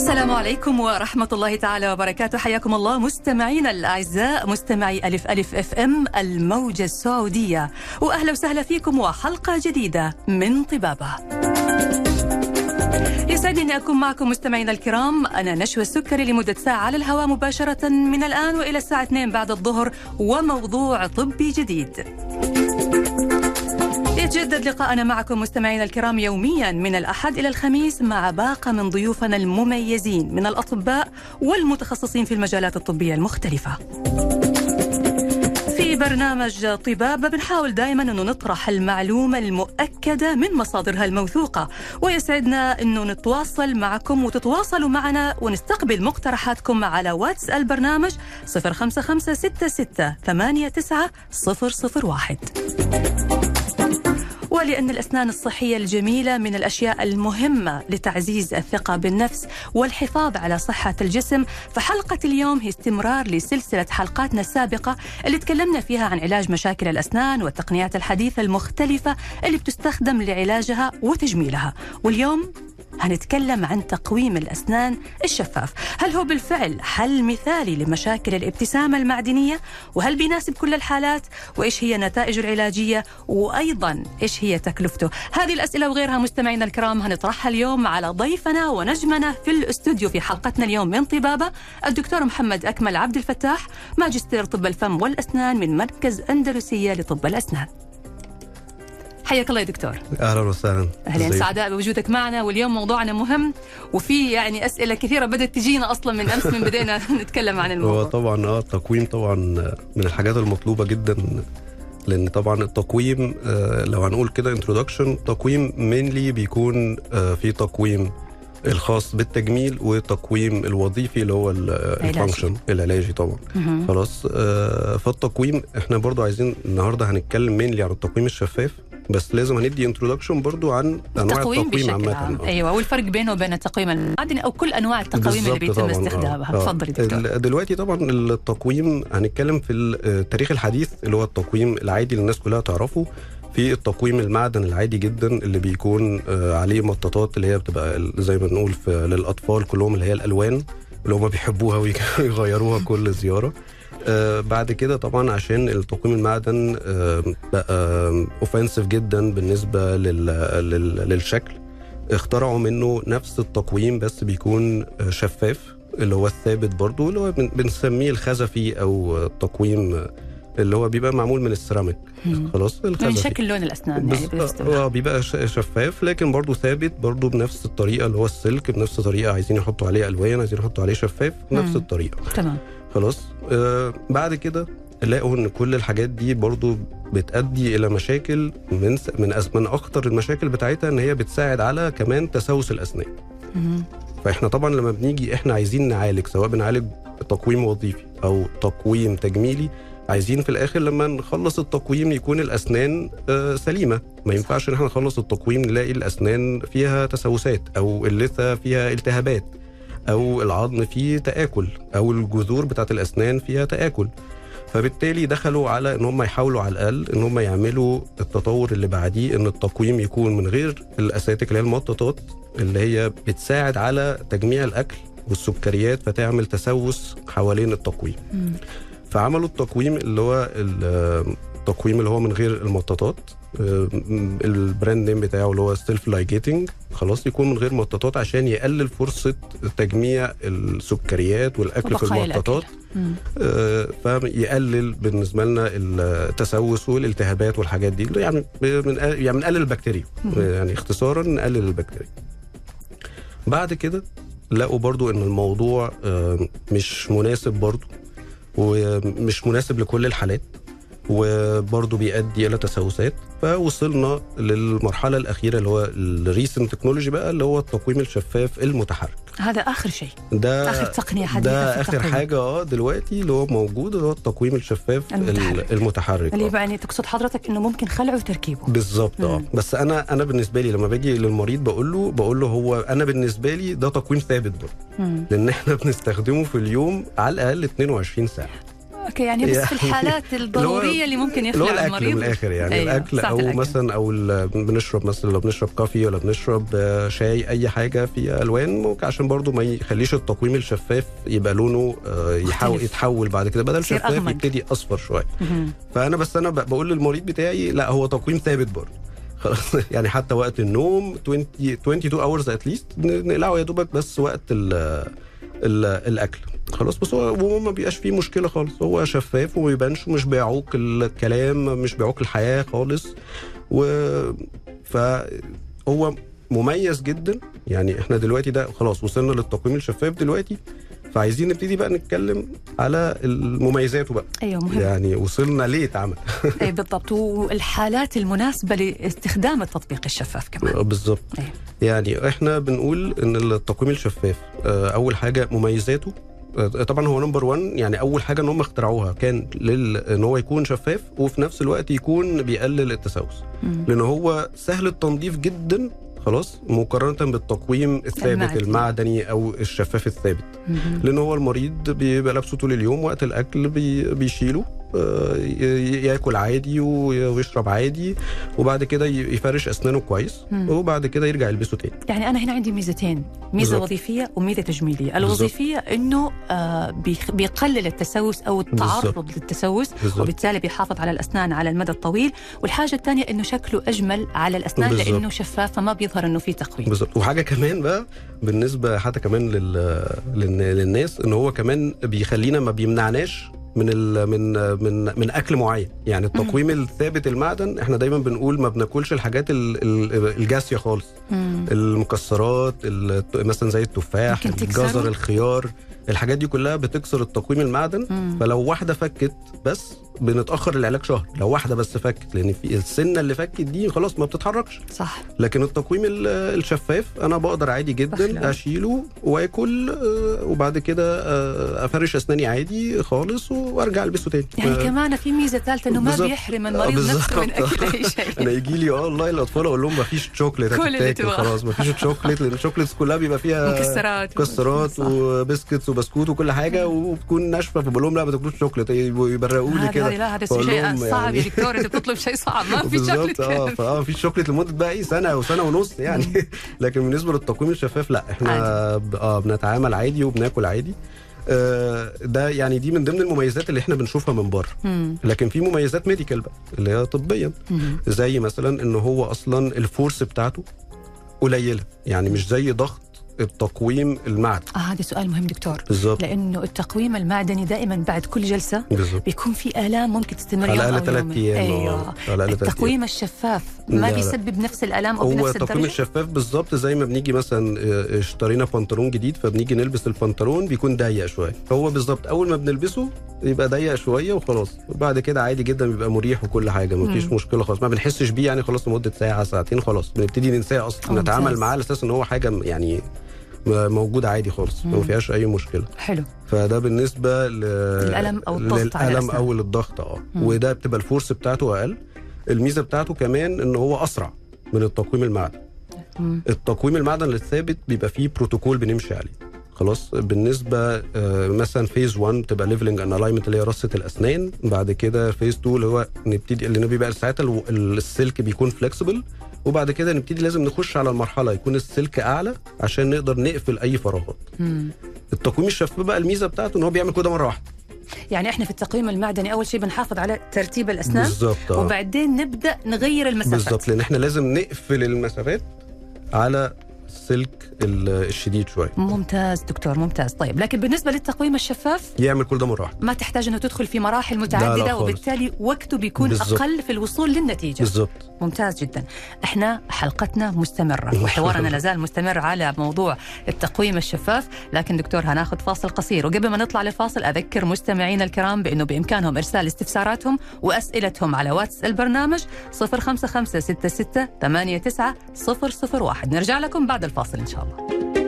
السلام عليكم ورحمة الله تعالى وبركاته. حياكم الله مستمعينا الأعزاء مستمعي ألف ألف أف أم الموجة السعودية. وأهلا وسهلا فيكم وحلقة جديدة من طبابة. يسعدني أكون معكم مستمعينا الكرام. أنا نشوى السكري لمدة ساعة على الهواء مباشرة من الآن وإلى الساعة 2 بعد الظهر وموضوع طبي جديد. يتجدد لقاءنا معكم مستمعينا الكرام يوميا من الأحد إلى الخميس مع باقة من ضيوفنا المميزين من الأطباء والمتخصصين في المجالات الطبية المختلفة. في برنامج طبابة بنحاول دائما أنه نطرح المعلومة المؤكدة من مصادرها الموثوقة ويسعدنا أنه نتواصل معكم وتتواصلوا معنا ونستقبل مقترحاتكم على واتس البرنامج 05566 89 001 ولأن الأسنان الصحية الجميلة من الأشياء المهمة لتعزيز الثقة بالنفس والحفاظ على صحة الجسم. فحلقة اليوم هي استمرار لسلسلة حلقاتنا السابقة اللي تكلمنا فيها عن علاج مشاكل الأسنان والتقنيات الحديثة المختلفة اللي بتستخدم لعلاجها وتجميلها. واليوم هنتكلم عن تقويم الأسنان الشفاف. هل هو بالفعل حل مثالي لمشاكل الابتسامة المعدنية؟ وهل بيناسب كل الحالات؟ وإيش هي نتائجه العلاجية؟ وأيضا إيش هي تكلفته؟ هذه الأسئلة وغيرها مستمعينا الكرام هنطرحها اليوم على ضيفنا ونجمنا في الاستوديو في حلقتنا اليوم من طبابة الدكتور محمد أكمل عبد الفتاح ماجستير طب الفم والأسنان من مركز أندلسية لطب الأسنان. حياك الله يا دكتور. أهلا وسهلا. أهلا؟ سعداء بوجودك معنا واليوم موضوعنا مهم وفي يعني أسئلة كثيرة بدأت تجينا أصلا من أمس من بدينا نتكلم عن هو الموضوع طبعا آه التقويم طبعا من الحاجات المطلوبة جدا لأن طبعا التقويم آه، لو هنقول كده introduction تقويم mainly بيكون آه، في تقويم الخاص بالتجميل والتقويم الوظيفي اللي هو ال function العلاجي. طبعا. خلاص آه، فالتقويم إحنا برضو عايزين النهارده هنتكلم mainly عن التقويم الشفاف بس لازم هندي introduction برضو عن أنواع التقويم التقويم بشكل عامه عام آه. أيوه والفرق بينه وبين التقويم المعدني أو كل أنواع التقاويم اللي بيتم طبعاً، آه. استخدامها آه. تفضل دكتور دلوقتي طبعا التقويم هنتكلم في التاريخ الحديث اللي هو التقويم العادي اللي الناس كلها تعرفه في التقويم المعدن العادي جدا اللي بيكون آه، عليه مطاطات اللي هي بتبقى زي ما نقول في للأطفال كلهم اللي هي الألوان اللي هم بيحبوها ويغيروها كل زيارة آه بعد كده طبعا عشان التقويم المعدن آه بقى اوفنسيف جدا بالنسبة لل لل للشكل. اخترعوا منه نفس التقويم بس بيكون آه، شفاف اللي هو الثابت برضو اللي هو بن- بنسميه الخزفي أو آه، التقويم آه، اللي هو بيبقى معمول من السيراميك. خلاص من الخزفي. شكل لون الأسنان يعني بس باستمرار. هو بيبقى ش- شفاف لكن برضه ثابت برضه بنفس الطريقة اللي هو السلك بنفس الطريقة عايزين يحطوا عليه ألوان عايزين يحطوا عليه شفاف مم. نفس الطريقة. تمام. خلاص. آه بعد كده لقوا إن كل الحاجات دي برضه بتؤدي إلى مشاكل من س- من أس- من أخطر المشاكل بتاعتها إن هي بتساعد على كمان تسوس الأسنان. فإحنا طبعا لما بنيجي إحنا عايزين نعالج سواء بنعالج تقويم وظيفي أو تقويم تجميلي عايزين في الآخر لما نخلص التقويم يكون الأسنان آه، سليمة. ما ينفعش إن إحنا نخلص التقويم نلاقي الأسنان فيها تسوسات أو اللثة فيها التهابات. أو العظم فيه تآكل أو الجذور بتاعت الأسنان فيها تآكل. فبالتالي دخلوا على إن هم يحاولوا على الأقل إن هم يعملوا التطور اللي بعديه إن التقويم يكون من غير الاساتك اللي هي المطاطات اللي هي بتساعد على تجميع الأكل والسكريات فتعمل تسوس حوالين التقويم. مم. فعملوا التقويم اللي هو ال- التقويم اللي هو من غير المطاطات ال brand name بتاعه اللي هو self ligating خلاص يكون من غير مطاطات عشان يقلل فرصة تجميع السكريات والأكل في المطاطات. آه، فيقلل بالنسبة لنا التسوس والالتهابات والحاجات دي. يعني من يعني بنقلل البكتيريا. يعني اختصارا نقلل البكتيريا. بعد كده لقوا برضو إن الموضوع آه، مش مناسب برضو ومش مناسب لكل الحالات. وبرضه بيؤدي إلى تسوسات فوصلنا للمرحلة الأخيرة اللي هو ال recent technology بقى اللي هو التقويم الشفاف المتحرك هذا آخر شيء ده آخر تقنية حديثة ده آخر التقويم. حاجة آه دلوقتي اللي هو موجود اللي هو التقويم الشفاف المتحرك. ال- المتحرك اللي آه. يعني تقصد حضرتك إنه ممكن خلعه وتركيبه بالظبط آه. بس أنا أنا بالنسبة لي لما باجي للمريض بقول له بقول له هو أنا بالنسبة لي ده تقويم ثابت برضه مم. لأن إحنا بنستخدمه في اليوم على الأقل 22 ساعة أوكي يعني بس في الحالات الضرورية اللي ممكن يخلع المريض من الآخر يعني أيوة، الأكل أو الأكل. مثلا أو بنشرب مثلا لو بنشرب coffee ولا بنشرب آه، شاي أي حاجة فيها ألوان ممكن عشان برضو ما يخليش التقويم الشفاف يبقى لونه آه، يحاول. يتحول بعد كده بدل شفاف. يبتدي أصفر شوية. فأنا بس أنا بقول للمريض بتاعي لا هو تقويم ثابت برضه خلاص يعني حتى وقت النوم 20 22 hours at least نقلعه يا دوبك بس وقت ال ال الأكل خلاص بس هو هو ما بيبقاش فيه مشكلة خالص. هو شفاف وما بيبانش ومش بيعوق الكلام مش بيعوق الحياة خالص. و فهو مميز جدا. يعني إحنا دلوقتي ده خلاص وصلنا للتقويم الشفاف دلوقتي. فعايزين نبتدي بقى نتكلم على مميزاته بقى أيوه مهم. يعني وصلنا ليه اتعمل أي بالضبط. والحالات المناسبة لاستخدام التطبيق الشفاف كمان. بالظبط أيوة. يعني إحنا بنقول إن التقويم الشفاف آه، أول حاجة مميزاته آه، طبعا هو نمبر 1 يعني أول حاجة إن هم اخترعوها كان لل... إن هو يكون شفاف وفي نفس الوقت يكون بيقلل التسوس. لأن هو سهل التنظيف جدا خلاص مقارنة بالتقويم الثابت المعدني. أو الشفاف الثابت. لأن هو المريض بيبقى لابسه طول اليوم وقت الأكل بي بيشيله آه، ياكل عادي وي- ويشرب عادي وبعد كده يفرش أسنانه كويس مم. وبعد كده يرجع يلبسه تاني. يعني أنا هنا عندي ميزتين ميزة بالظبط. وظيفية وميزة تجميلية. الوظيفية إنه آه بيقلل التسوس أو التعرض للتسوس بالظبط. وبالتالي بيحافظ على الأسنان على المدى الطويل. والحاجة الثانية إنه شكله أجمل على الأسنان بالظبط. لأنه شفاف فما بيظهر إنه في تقويم. بالظبط. وحاجة كمان بقى بالنسبة حتى كمان لل... لل... للناس ان هو كمان بيخلينا ما بيمنعناش من ال... من من من أكل معين يعني التقويم الثابت المعدن إحنا دايما بنقول ما بناكلش الحاجات ال... ال- الجاسية خالص مم. المكسرات ال- مثلا زي التفاح؟ الجزر الخيار الحاجات دي كلها بتكسر التقويم المعدن مم. فلو واحدة فكت بس بنتأخر العلاج شهر لو واحدة بس فكت لأن في السنة اللي فكت دي خلاص ما بتتحركش صح لكن التقويم ال- الشفاف أنا بقدر عادي. جدا أشيله وآكل آه، وبعد كده آه، أفرش أسناني عادي خالص وأرجع ألبسه تاني يعني آه، كمان في ميزة ثالثه إنه ما. بيحرم آه، المريض نفسه من. أكل أي شيء أنا يجي لي آه والله الأطفال أقول لهم ما فيش شوكليت كل اللي هتتاكل. خلاص ما فيش شوكليت لأن ال chocolates كلها بيبقى فيها مكسرات مكسرات. و biscuits وبسكوت وكل حاجة وبتكون ناشفة فبقول لهم لا ما تاكلوش شوكليت يبرقوا لي هذا لا هذا شيء لهم صعب يعني- يا دكتور انت بتطلب شيء صعب ما في شوكليت. آه. فآه في شوكليت لمدة بقى إيه سنة أو سنة ونص يعني. لكن بالنسبة للتقويم الشفاف لا إحنا آه بنتعامل عادي وبناكل عادي. آه ده يعني دي من ضمن المميزات اللي إحنا بنشوفها من بره. لكن في مميزات medical بقى اللي هي طبيا. زي مثلا إن هو أصلا ال force بتاعته قليلة. يعني مش زي ضغط التقويم المعدن آه هذا سؤال مهم دكتور. بالظبط لأنه التقويم المعدني دائما بعد كل جلسة بالظبط بيكون في آلام ممكن تستمر على يوم الاقل أو ثلاث أيام أيوه. آه، على التقويم الشفاف لا، ما لا. بيسبب نفس الآلام أو هو بنفس التقويم الدرجة؟ الشفاف بالظبط زي ما بنيجي مثلا آه، اشترينا بنطلون جديد فبنيجي نلبس البنطلون بيكون ضيق شوية. هو بالظبط أول ما بنلبسه يبقى ضيق شوية وخلاص. وبعد كده عادي جدا بيبقى مريح وكل حاجة ما فيش مم. مشكلة خالص ما بنحسش بيه يعني خلاص لمدة ساعة ساعتين خلاص. بنبتدي ننساه أصلا. نتعامل معاه على أساس إن هو حاجة يعني موجوده عادي خالص ما. فيهاش أي مشكلة. حلو. فده بالنسبة ل... الألم أو الضغط للألم. أو للضغط آه. وده بتبقى الفورس بتاعته أقل. الميزة بتاعته كمان إن هو أسرع من التقويم المعدن. مم. التقويم المعدن الثابت بيبقى فيه بروتوكول بنمشي عليه. خلاص؟ بالنسبة آه، مثلا phase 1 بتبقى leveling and alignment اللي هي رصة الأسنان. بعد كده phase 2 اللي هو نبتدي اللي بيبقى ساعتها السلك بيكون flexible وبعد كده نبتدي لازم نخش على المرحلة يكون السلك أعلى عشان نقدر نقفل أي فراغات. التقويم الشفاف بقى الميزة بتاعته إن هو بيعمل كده مرة واحدة يعني إحنا في التقويم المعدني أول شيء بنحافظ على ترتيب الأسنان بالظبط آه. وبعدين نبدأ نغير المسافات بالظبط لأن إحنا لازم نقفل المسافات على السلك ال- الشديد شوية ممتاز دكتور ممتاز. طيب لكن بالنسبة للتقويم الشفاف؟ يعمل كل ده مره ما تحتاج أنه تدخل في مراحل لا متعددة خالص. وبالتالي وقته بيكون بالظبط. أقل في الوصول للنتيجة. بالظبط ممتاز جدا. إحنا حلقتنا مستمرة. وحوارنا لازال مستمر على موضوع التقويم الشفاف. لكن دكتور هناخذ فاصل قصير. وقبل ما نطلع للفاصل أذكر مستمعينا الكرام بأنه بإمكانهم إرسال استفساراتهم وأسئلتهم على واتس البرنامج 05566 89 001 نرجع لكم بعد الفاصل إن شاء الله.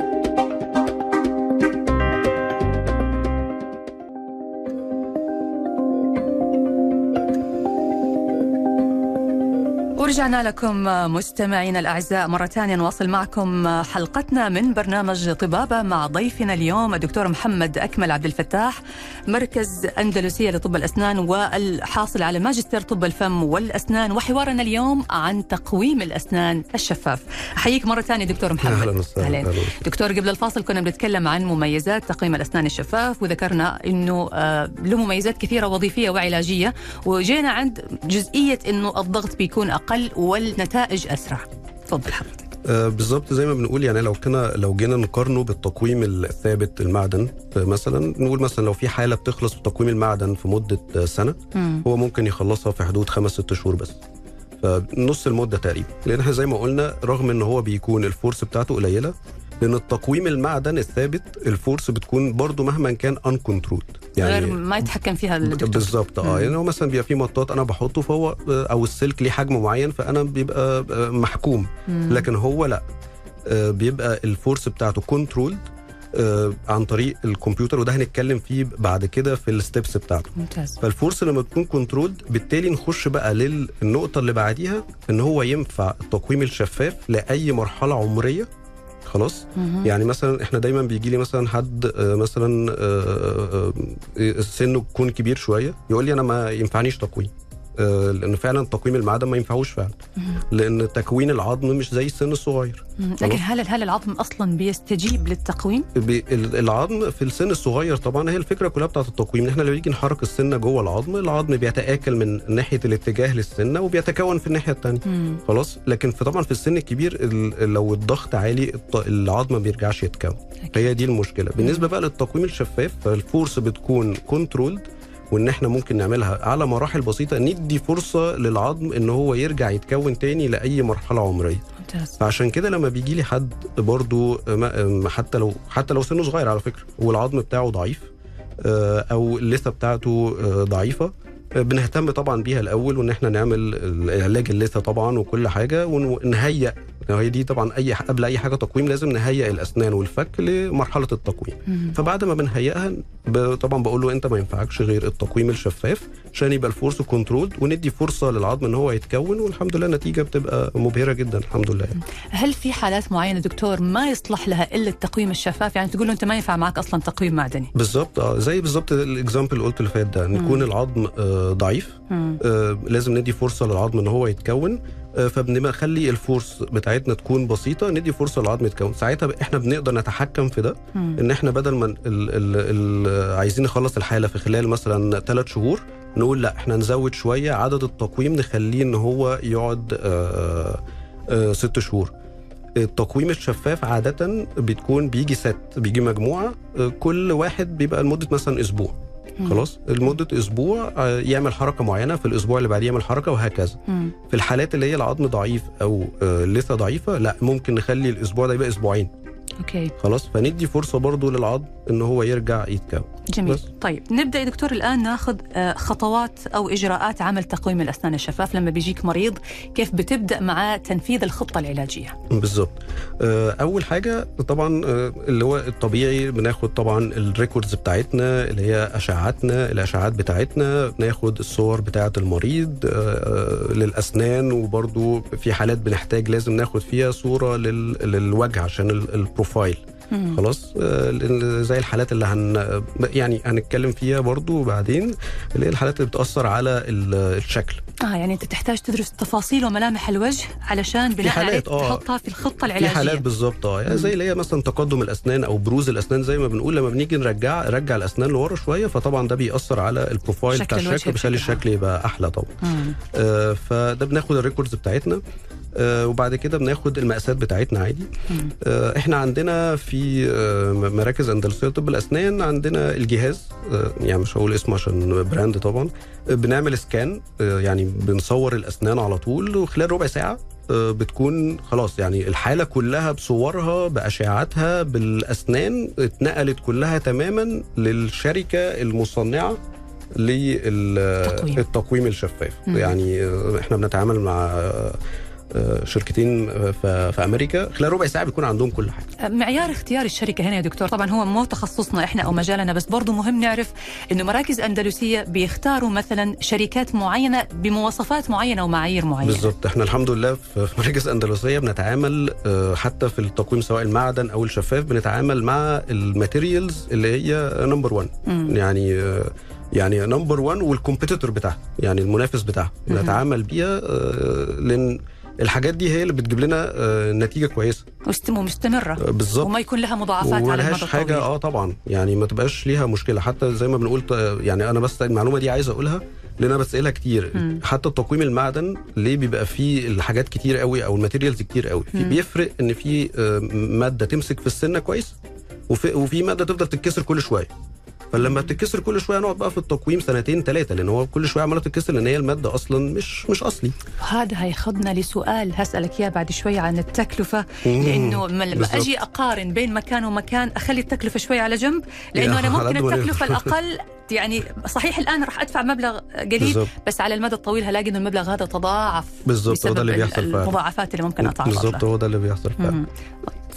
ورجعنا لكم مستمعينا الأعزاء مرة ثانية نواصل معكم حلقتنا من برنامج طبابة مع ضيفنا اليوم الدكتور محمد أكمل عبد الفتاح مركز أندلسية لطب الأسنان والحاصل على ماجستير طب الفم والأسنان وحوارنا اليوم عن تقويم الأسنان الشفاف. أحييك مرة ثانية دكتور محمد. أهلا وسهلا دكتور قبل الفاصل كنا بنتكلم عن مميزات تقويم الأسنان الشفاف وذكرنا إنه له مميزات كثيرة وظيفية وعلاجية وجينا عند جزئية إنه الضغط بيكون أقل والنتائج أسرع. تفضل حضرتك. آه بالظبط زي ما بنقول يعني لو كنا لو جينا نقارنه بالتقويم الثابت المعدن مثلا نقول مثلا لو في حالة بتخلص بتقويم المعدن في مدة سنة مم. هو ممكن يخلصها في حدود خمس ست شهور بس فنص المدة تقريبا لأن إحنا زي ما قلنا رغم إن هو بيكون ال force بتاعته قليلة لأن التقويم المعدن الثابت ال force بتكون برضو مهما كان uncontrolled يعني غير ما يتحكم فيها الدكتور. بالظبط آه يعني هو مثلا بيبقى في مطاط أنا بحطه فهو أو السلك ليه حجم معين فأنا بيبقى محكوم. مم. لكن هو لأ آه، بيبقى ال force بتاعته controlled عن طريق الكمبيوتر وده هنتكلم فيه بعد كده في ال steps بتاعته. ممتاز. فال force لما تكون controlled بالتالي نخش بقى للنقطة اللي بعديها إن هو ينفع التقويم الشفاف لأي مرحلة عمرية. خلاص مهم. يعني مثلا إحنا دايما بيجي لي مثلا حد آه، مثلا آه، آه، سنه يكون كبير شوية يقول لي أنا ما ينفعنيش تقويم لأن فعلا تقويم المعدن ما ينفعوش فعلا. لأن تكوين العظم مش زي السن الصغير. لكن هل هل العظم أصلا بيستجيب للتقويم؟ العظم في السن الصغير طبعا هي الفكرة كلها بتاعت التقويم إن إحنا لما نيجي نحرك السنة جوه العظم العظم بيتآكل من ناحية الاتجاه للسنه وبيتكون في الناحية الثانية. خلاص لكن في طبعا في السن الكبير ال- لو الضغط عالي العظم ما بيرجعش يتكون. هي دي المشكلة بالنسبة بقى للتقويم الشفاف فال force بتكون controlled وإن إحنا ممكن نعملها. على مراحل بسيطة ندي فرصة للعظم إن هو يرجع يتكون تاني لأي مرحلة عمرية. فعشان كده لما بيجي لي حد برضو حتى لو حتى لو سنه صغير على فكرة والعظم بتاعه ضعيف آه، أو اللثة بتاعته آه، ضعيفة آه، بنهتم طبعا بيها الأول وإن إحنا نعمل علاج اللثة طبعا وكل حاجة ونهيئ هي دي طبعا أي قبل أي حاجة تقويم لازم نهيئ الأسنان والفك لمرحلة التقويم. فبعد ما بنهيئها طبعا بقول له أنت ما ينفعكش غير التقويم الشفاف عشان يبقى ال force controlled وندي فرصة للعظم إن هو يتكون والحمد لله النتيجه بتبقى مبهرة جدا الحمد لله. هل في حالات معينة دكتور ما يصلح لها إلا التقويم الشفاف؟ يعني تقول له أنت ما ينفع معك أصلا تقويم معدني. بالظبط آه زي بالظبط ال example اللي قلت اللي فات ده نكون العظم آه ضعيف. آه لازم ندي فرصة للعظم إن هو يتكون آه فبنخلي الفورس بتاعتنا تكون بسيطة ندي فرصة للعظم يتكون ساعتها إحنا بنقدر نتحكم في ده. إن إحنا بدل ما ال ال ال عايزين نخلص الحالة في خلال مثلا ثلاث شهور نقول لأ إحنا نزود شوية عدد التقويم نخليه إن هو يقعد آه آه ست شهور التقويم الشفاف عادة بتكون بيجي ست بيجي مجموعة كل واحد بيبقى لمدة مثلا أسبوع. خلاص؟ لمدة أسبوع آه، يعمل حركة معينة في الأسبوع اللي بعديه يعمل حركة وهكذا. مم. في الحالات اللي هي العظم ضعيف أو آه، اللثة ضعيفة لا ممكن نخلي الأسبوع ده يبقى أسبوعين. okay. خلاص؟ فندي فرصة برضو للعظم إن هو يرجع يتكون. جميل بس. طيب نبدأ يا دكتور الآن ناخذ آه، خطوات أو إجراءات عمل تقويم الأسنان الشفاف لما بيجيك مريض كيف بتبدأ معاه تنفيذ الخطة العلاجية بالظبط آه، أول حاجة طبعا آه، اللي هو الطبيعي بناخد طبعا ال records بتاعتنا اللي هي اشعاعاتنا الاشعاعات بتاعتنا بناخد الصور بتاعة المريض للأسنان وبرضو في حالات بنحتاج لازم ناخد فيها صورة لل- للوجه عشان ال- ال profile. خلاص آه، زي الحالات اللي هن يعني هنتكلم فيها برضو بعدين اللي هي الحالات اللي بتأثر على ال- الشكل آه يعني أنت تحتاج تدرس تفاصيل وملامح الوجه علشان بناء عليه آه. تحطها في الخطة في العلاجية حالات بالظبط آه يعني زي اللي هي مثلا تقدم الأسنان أو بروز الأسنان زي ما بنقول لما بنيجي نرجع نرجع الأسنان لورا شوية فطبعا ده بيأثر على ال profile بتاع الشكل بيخلي. الشكل يبقى أحلى طبعا. آه فده بناخد ال records بتاعتنا آه وبعد كده بناخد المقاسات بتاعتنا عادي. آه إحنا عندنا في آه مراكز أندلسية طب الأسنان عندنا الجهاز آه يعني مش هقول اسمه عشان brand طبعا آه بنعمل scan آه يعني بنصور الأسنان على طول وخلال ربع ساعة آه بتكون خلاص يعني الحالة كلها بصورها باشعاعاتها بالأسنان اتنقلت كلها تماما للشركة المصنعة التقويم. للتقويم الشفاف مم. يعني آه، إحنا بنتعامل مع آه، آه، شركتين آه، في أمريكا. خلال ربع ساعة بيكون عندهم كل حاجة. معيار اختيار الشركة هنا يا دكتور. طبعا هو مو تخصصنا إحنا أو مجالنا بس برضو مهم نعرف إنه مراكز أندلسية بيختاروا مثلا شركات معينة بمواصفات معينة ومعايير معينة. بالظبط. إحنا الحمد لله في مراكز أندلسية بنتعامل آه، حتى في التقويم سواء المعدن أو الشفاف بنتعامل مع ال materials اللي هي number 1 مم. يعني آه، يعني number 1 وال competitor بتاعها يعني المنافس بتاعها. بنتعامل بيها آه، لأن الحاجات دي هي اللي بتجيب لنا آه، نتيجة كويسة. ومستمرة آه، بالظبط. وما يكون لها مضاعفات على المدى وملهاش حاجة الطويل. آه طبعا. يعني ما تبقاش ليها مشكلة. حتى زي ما بنقول ط- يعني أنا بس المعلومة دي عايز أقولها لأن أنا بسألها كتير. مم. حتى تقويم المعدن ليه بيبقى فيه الحاجات كتير قوي أو ال materials كتير قوي؟ في. بيفرق إن في آه، مادة تمسك في السنة كويس وفي, وفي مادة تفضل تتكسر كل شوية. فلما بتتكسر كل شوية نقعد بقى في التقويم سنتين ثلاثة لأن هو كل شوية عمالة تتكسر لأن هي المادة أصلا مش مش أصلي. وهذا هياخذنا لسؤال هسألك إياه بعد شوي عن التكلفة لأنه لما. أجي أقارن بين مكان ومكان أخلي التكلفة شوي على جنب أنا على ممكن نقدر. الأقل يعني صحيح الآن راح أدفع مبلغ قليل بس على المدى الطويل هلاقي إنه المبلغ هذا تضاعف بالظبط هو ده اللي ال- بيحصل المضاعفات اللي ممكن أتعرض بالظبط هو ده اللي بيحصل فعلا.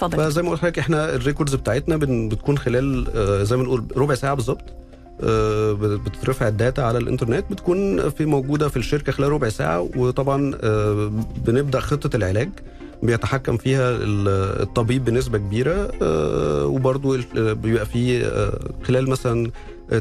مم. تفضل فزي ما قلت لك إحنا ال records بتاعتنا بتكون خلال آه، زي ما نقول ربع ساعة بالظبط آه، بت- بتترفع ال data على الإنترنت بتكون في موجودة في الشركة خلال ربع ساعة وطبعا آه، بنبدأ خطة العلاج بيتحكم فيها ال- الطبيب بنسبة كبيرة آه، وبرضو بيبقى في آه، خلال مثلا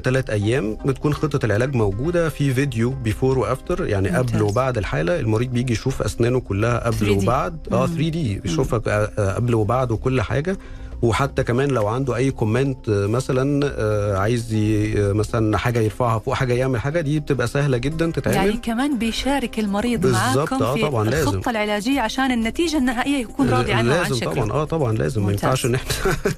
ثلاث أيام بتكون خطة العلاج موجودة في فيديو before و after يعني ممتاز. قبل وبعد الحالة المريض بيجي يشوف أسنانه كلها قبل 3D. وبعد آه مم. 3D بيشوفها آه، قبل وبعد وكل حاجة وحتى كمان لو عنده أي كومنت آه، مثلا آه، عايز آه، مثلا حاجة يرفعها فوق حاجة يعمل حاجة دي بتبقى سهلة جدا تتعمل يعني كمان بيشارك المريض معاكم آه في طبعاً لازم. الخطة العلاجية عشان النتيجة النهائية يكون راضي عنها وعن لازم شكله طبعا آه طبعا لازم ما. ينفعش إن إحنا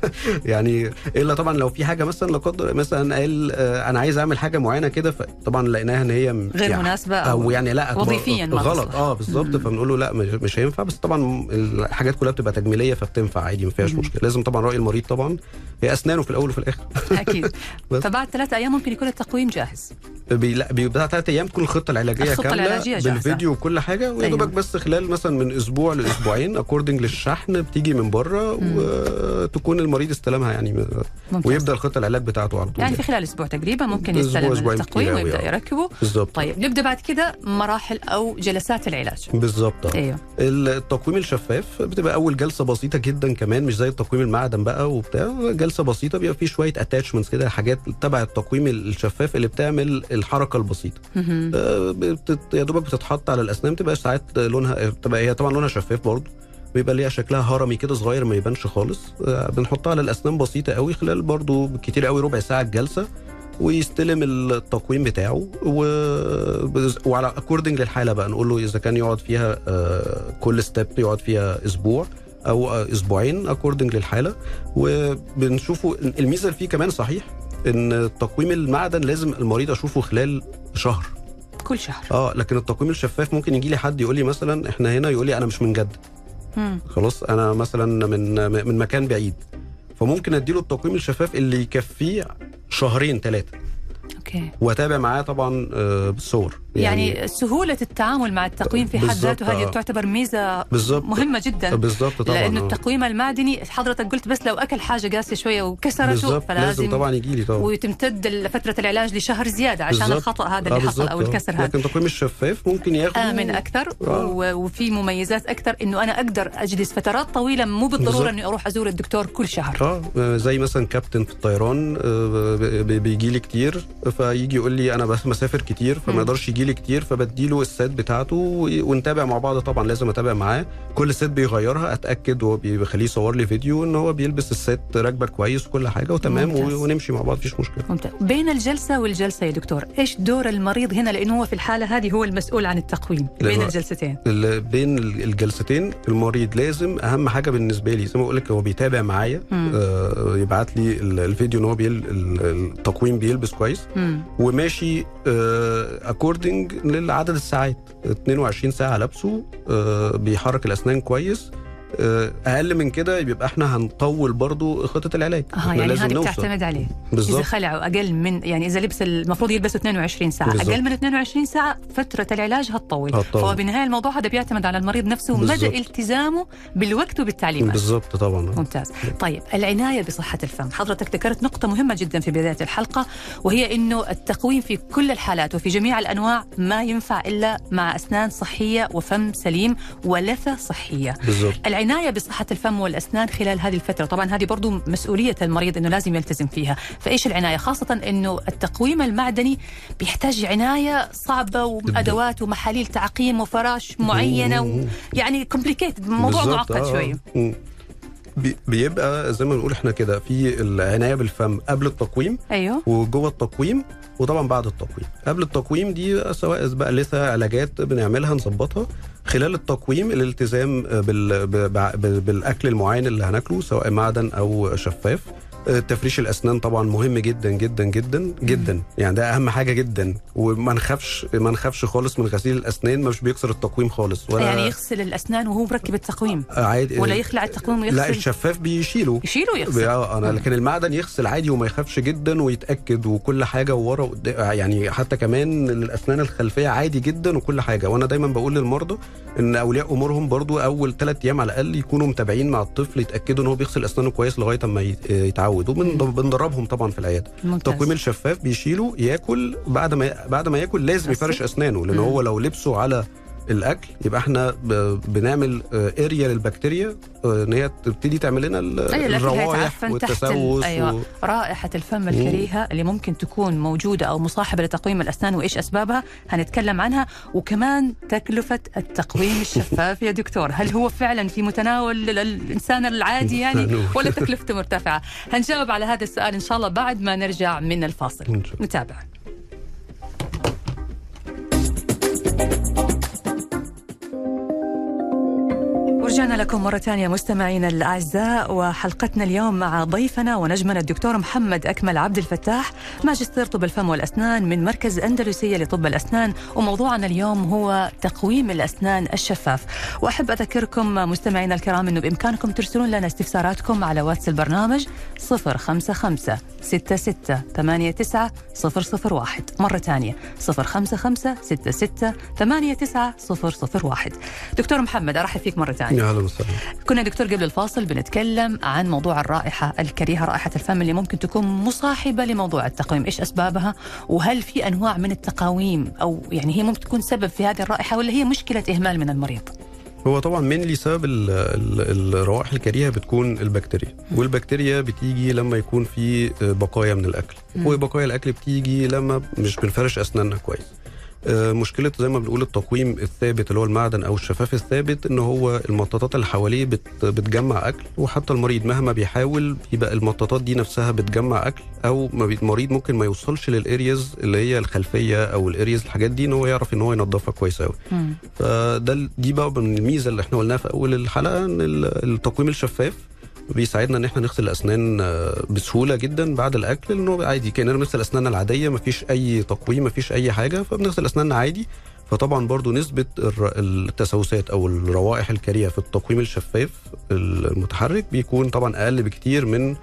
يعني إلا طبعا لو في حاجة مثلا لا قدر مثلا قال أنا عايز أعمل حاجة معينة كده فطبعا لقيناها إن هي غير يعني مناسبة أو يعني لأ وظيفياً غلط. آه بالظبط. فبنقول له لأ مش, هينفع بس طبعا الحاجات كلها بتبقى تجميلية فبتنفع عادي ما فيهاش. مشكلة لازم طبعا رأي المريض طبعا هي أسنانه في الأول وفي الآخر أكيد بس. فبعد ثلاثة أيام ممكن يكون التقويم جاهز بي لا بيبقى ثلاث أيام تكون الخطة العلاجية الخطة كاملة العلاجية جاهزة. بالفيديو وكل حاجة ويا أيوة. دوبك بس خلال مثلا من أسبوع لأسبوعين according للشحن بتيجي من بره. وتكون المريض استلمها يعني ممتاز. ويبدأ الخطة العلاج بتاعته على طول يعني في خلال أسبوع تقريبا ممكن يستلم التقويم آه. يركبه بالظبط طيب نبدأ بعد كده مراحل أو جلسات العلاج بالظبط. أيوه التقويم الشفاف بتبقى أول جلسة بسيطة جدا كمان مش زي التقويم المعدن بقى وبتاع جلسة بسيطة بيبقى فيه شوية attachments كده حاجات تبع التقويم الشفاف اللي بتعمل الحركة البسيطة. آه،. يا دوبك بتتحط على الأسنان بتبقى ساعات لونها بتبقى هي طبعا لونها شفاف برضه بيبقى ليها شكلها هرمي كده صغير ما يبانش خالص آه، بنحطها على الأسنان بسيطة قوي خلال برضه كتير قوي ربع ساعة الجلسة ويستلم التقويم بتاعه و... وعلى according للحالة بقى نقول له إذا كان يقعد فيها آه، كل step يقعد فيها أسبوع أو أسبوعين according للحالة وبنشوفه الميزة اللي فيه كمان صحيح إن تقويم المعدن لازم المريض أشوفه خلال شهر. كل شهر. آه لكن التقويم الشفاف ممكن يجي لي حد يقول لي مثلا إحنا هنا يقول لي أنا مش من جدة. مم. خلاص أنا مثلا من من مكان بعيد. فممكن أديله التقويم الشفاف اللي يكفيه شهرين ثلاثة أوكي وأتابع معاه طبعا آه، بالصور يعني, سهولة التعامل مع التقويم في حد ذاته هذه آه. تعتبر ميزة بالظبط مهمة جدا بالظبط طبعا لأنه آه. التقويم المعدني حضرتك قلت بس لو أكل حاجة قاسية شوية وكسرته بالظبط لازم فلازم طبعا يجي لي طبعا وتمتد فترة العلاج لشهر زيادة عشان بالظبط. الخطأ هذا آه، اللي حصل بالظبط، أو آه. الكسر هذا لكن التقويم الشفاف ممكن ياخده آمن أكثر آه. و- وفي مميزات أكثر إنه أنا أقدر أجلس فترات طويلة مو بالضرورة. إني أروح أزور الدكتور كل شهر آه زي مثلا كابتن في الطيران آه، بيجي لي كتير فيجي يقول لي أنا بس مسافر كتير فما مم. يقدرش يجي لي كتير فبديله السات بتاعته و- ونتابع مع بعض طبعا لازم أتابع معاه. كل سات بيغيرها أتأكد وهو بي- بيخليه يصور لي فيديو إن هو بيلبس السات راكبة كويس وكل حاجة وتمام ممتاز. ونمشي مع بعض مفيش مشكلة. ممتاز. بين الجلسة والجلسة يا دكتور إيش دور المريض هنا؟ لأنه هو في الحالة هذه هو المسؤول عن التقويم. بين الجلستين. ال- بين ال- الجلستين المريض لازم أهم حاجة بالنسبة لي زي ما بقول لك هو بيتابع معايا. مم. آه يبعت لي ال- الفيديو إن هو التقويم بيلبس كويس. وماشي according لعدد الساعات. 22 ساعة لابسه آه، بيحرك الأسنان كويس. آه، أقل من كده يبقى إحنا هنطول برضو خطة العلاج. آه يعني لازم هذه نوصل. بتعتمد عليه. إذا بالظبط خلعوا أقل من يعني إذا لبس المفروض يلبسوا 22 ساعة. بالظبط. أقل من 22 ساعة فترة العلاج هتطول. فهو بالنهاية الموضوع هذا بيعتمد على المريض نفسه ومدى. التزامه بالوقت وبالتعليمات. بالظبط طبعا. ممتاز. طيب العناية بصحة الفم. حضرتك ذكرت نقطة مهمة جدا في بداية الحلقة وهي أنه التقويم في كل الحالات وفي جميع الأنواع ما ينفع إلا مع أسنان صحية وفم سليم ولثة صحية. بالظبط. العناية بصحة الفم والأسنان خلال هذه الفترة. طبعا هذه برضو مسؤولية المريض أنه لازم يلتزم فيها. فإيش العناية؟ خاصة أنه التقويم المعدني بيحتاج عناية صعبة وأدوات ومحاليل تعقيم وفرش معينة يعني complicated موضوع معقد آه. بي- بيبقى زي ما بنقول إحنا كده في العناية بالفم قبل التقويم أيوه. وجوه التقويم وطبعا بعد التقويم. قبل التقويم دي سواء بقى لسه علاجات بنعملها نظبطها. خلال التقويم الالتزام بالأكل المعين اللي هناكله سواء معدن أو شفاف. تفريش الأسنان طبعا مهم جدا جدا جدا جدا. يعني ده أهم حاجة جدا. وما نخافش ما نخافش خالص من غسيل الأسنان مش بيكسر التقويم خالص ولا يعني يغسل الأسنان وهو مركب التقويم؟ عادي. ولا يخلع التقويم لا ويغسل الشفاف بيشيله. يشيله ويغسل. آه أنا لكن المعدن يغسل عادي وما يخافش جدا ويتأكد وكل حاجة وورا وقد- يعني حتى كمان الأسنان الخلفية عادي جدا وكل حاجة. وأنا دايما بقول للمرضى إن أولياء أمورهم برضو أول ثلاث أيام على الأقل يكونوا متابعين مع الطفل يتأكدوا إن هو بيغسل أسنانه كويس لغاية أما يت- يتعود وبندربهم طبعا في العيادة. التقويم الشفاف بيشيله ياكل بعد ما بعد ما ياكل لازم. يفرش أسنانه لأن. هو لو لبسه على الأكل يبقى إحنا بنعمل اريا للبكتيريا آه، إن هي تبتدي تعمل لنا أيوة الروائح والتسوس أيوة. و... رائحة الفم الكريهة اللي ممكن تكون موجودة أو مصاحبة لتقويم الأسنان وإيش أسبابها هنتكلم عنها. وكمان تكلفة التقويم الشفاف يا دكتور هل هو فعلا في متناول ال- الإنسان العادي يعني. ولا تكلفته مرتفعة؟ هنجاوب على هذا السؤال إن شاء الله بعد ما نرجع من الفاصل. نتابع ورجعنا لكم مرة ثانية مستمعينا الأعزاء وحلقتنا اليوم مع ضيفنا ونجمنا الدكتور محمد أكمل عبد الفتاح ماجستير طب الفم والأسنان من مركز أندلسية لطب الأسنان وموضوعنا اليوم هو تقويم الأسنان الشفاف. وأحب أذكركم مستمعينا الكرام أنه بإمكانكم ترسلون لنا استفساراتكم على واتس البرنامج 055 66 89 001 مرة ثانية 055 66 89 001 دكتور محمد أرحب فيك مرة ثانية. يا أهلا وسهلا. كنا دكتور قبل الفاصل بنتكلم عن موضوع الرائحة الكريهة رائحة الفم اللي ممكن تكون مصاحبة لموضوع التقويم. إيش أسبابها؟ وهل في أنواع من التقاويم؟ أو يعني هي ممكن تكون سبب في هذه الرائحة ولا هي مشكلة إهمال من المريض؟ هو طبعا مين سبب ال- ال- الروائح الكريهة بتكون البكتيريا. والبكتيريا بتيجي لما يكون في بقايا من الأكل. وبقايا الأكل بتيجي لما مش بنفرش أسناننا كويس. مشكله زي ما بنقول التقويم الثابت اللي هو المعدن أو الشفاف الثابت إن هو المطاطات اللي حواليه بت بتجمع أكل وحتى المريض مهما بيحاول يبقى المطاطات دي نفسها بتجمع أكل أو المريض ممكن ما يوصلش لل areas اللي هي الخلفية أو ال areas الحاجات دي إن هو يعرف إن هو ينظفها كويس قوي فده دي بقى من الميزة اللي إحنا قلناها في أول الحلقة إن ال- التقويم الشفاف بيساعدنا إن إحنا نغسل الأسنان آه، بسهولة جدا بعد الأكل لأنه عادي كأننا بنغسل أسناننا العادية مفيش أي تقويم مفيش أي حاجة فبنغسل أسناننا عادي. فطبعا برضو نسبة التسوسات أو الروائح الكريهة في التقويم الشفاف المتحرك بيكون طبعا أقل بكتير من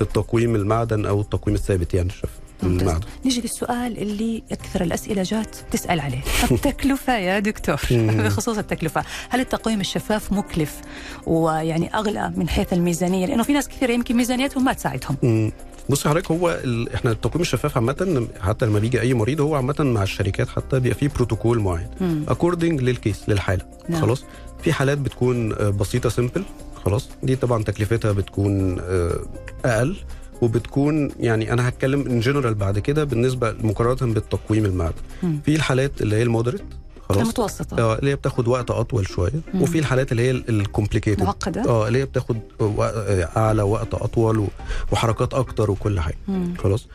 التقويم المعدن أو التقويم الثابت يعني الشفاف. ممتاز. المعدن نيجي للسؤال اللي أكثر الأسئلة جات تسأل عليه. التكلفة يا دكتور. بخصوص التكلفة. هل التقويم الشفاف مكلف ويعني أغلى من حيث الميزانية؟ لأنه في ناس كثير يمكن ميزانيتهم ما تساعدهم. بص حضرتك هو ال... إحنا التقويم الشفاف عامة حتى لما بيجي أي مريض هو عامة مع الشركات حتى بيبقى فيه بروتوكول معين. according لل case للحالة. نعم. خلاص؟ في حالات بتكون آه، بسيطة simple خلاص؟ دي طبعا تكلفتها بتكون آه، أقل. وبتكون يعني أنا هتكلم in general بعد كده بالنسبة مقارنة بالتقويم المعدن. مم. في الحالات اللي هي ال moderate خلاص. المتوسطة آه اللي هي بتاخد وقت أطول شوية. مم. وفي الحالات اللي هي ال complicated معقدة؟ آه اللي هي بتاخد وق- أعلى وقت أطول وحركات أكتر وكل حاجة. مم. خلاص.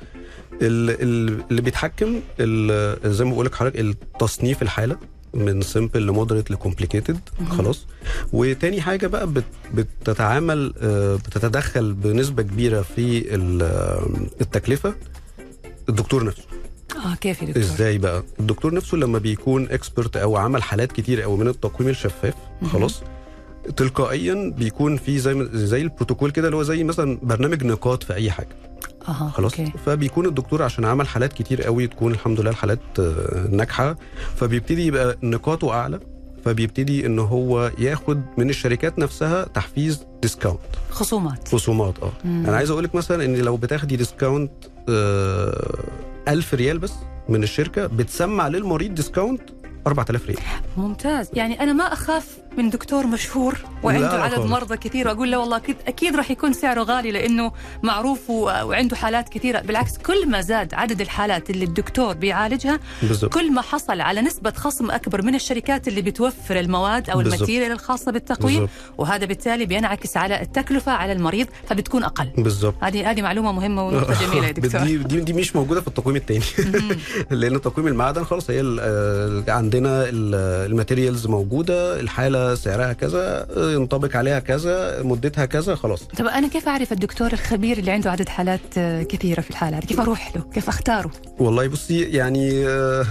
ال- ال- اللي بيتحكم زي ما بقول لك حضرتك التصنيف الحالة. من simple ل moderate ل complicated. خلاص وتاني حاجة بقى بت بتتعامل آه، بتتدخل بنسبة كبيرة في ال- التكلفة الدكتور نفسه آه كيف يا دكتور؟ إزاي بقى الدكتور نفسه لما بيكون expert أو عمل حالات كتير قوي من التقويم الشفاف. خلاص تلقائيا بيكون في زي زي البروتوكول كده اللي هو زي مثلا برنامج نقاط في أي حاجة خلاص. okay. فبيكون الدكتور عشان عمل حالات كتير قوي تكون الحمد لله الحالات آه، ناجحة. فبيبتدي يبقى نقاطه أعلى. فبيبتدي إن هو ياخد من الشركات نفسها تحفيز discount خصومات. خصومات آه. مم. أنا عايز أقول لك مثلا إن لو بتاخدي discount آه 1000 ريال بس من الشركة بتسمع للمريض discount 4000 ريال. ممتاز. يعني أنا ما أخاف من دكتور مشهور وعنده عدد خالص. مرضى كثير وأقول له والله أكيد أكيد راح يكون سعره غالي لأنه معروف وعنده حالات كثيرة. بالعكس كل ما زاد عدد الحالات اللي الدكتور بيعالجها بالظبط كل ما حصل على نسبة خصم أكبر من الشركات اللي بتوفر المواد بالضبط. ال material الخاصة بالتقويم بالظبط وهذا بالتالي بينعكس على التكلفة على المريض فبتكون أقل. بالظبط هذه هذه معلومة مهمة ونقطة جميلة يا دكتور. دي, دي دي مش موجودة في التقويم التاني. مهم. لأن تقويم المعدن خلاص هي آه، عندنا ال- ال materials موجودة الحالة سعرها كذا ينطبق عليها كذا مدتها كذا خلاص. طب أنا كيف أعرف الدكتور الخبير اللي عنده عدد حالات آه، كثيرة في الحالة هذه؟ كيف أروح له؟ كيف أختاره؟ والله بصي يعني آه،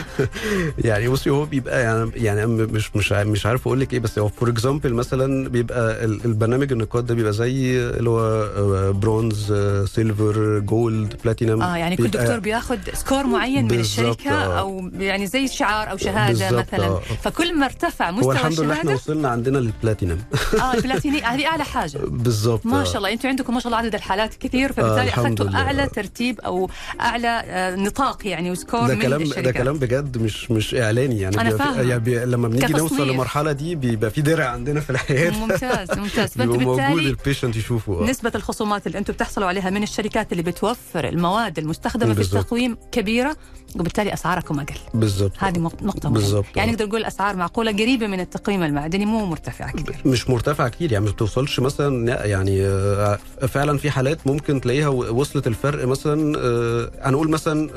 يعني بصي هو بيبقى يعني يعني مش مش مش عارف أقول لك إيه بس هو for example مثلا بيبقى ال- البرنامج النقاط ده بيبقى زي اللي هو برونز silver gold platinum آه يعني كل دكتور بياخذ score معين من الشركة آه. أو يعني زي شعار أو شهادة بالظبط، مثلا آه. فكل ما ارتفع مستوى الحمد لله إحنا وصلنا عندنا للبلاتينم آه البلاتيني هذه أعلى حاجة بالظبط ما آه. شاء الله أنتم عندكم ما شاء الله عدد الحالات كثير فبالتالي الحمد أخذتوا. أعلى ترتيب أو أعلى آه، نطاق يعني و score ده من كلام الشركات ده كلام بجد مش مش إعلاني يعني أنا فاهمة. يعني بي لما بنيجي. نوصل للمرحله دي بيبقى في درع عندنا في العياده ممتاز ممتاز بيبقى موجود ال patient يشوفه آه. نسبة الخصومات اللي أنتم بتحصلوا عليها من الشركات اللي بتوفر المواد المستخدمة في. التقويم كبيرة وبالتالي أسعاركم أقل. بالظبط هذه مق- نقطة. بالظبط. يعني نقدر نقول اسعار معقولة قريبة من التقويم المعدني مو مرتفعة كثير. مش مرتفع كتير يعني مش بتوصلش مثلا لا، يعني آه، فعلا في حالات ممكن تلاقيها وصلت الفرق مثلا آه، هنقول مثلا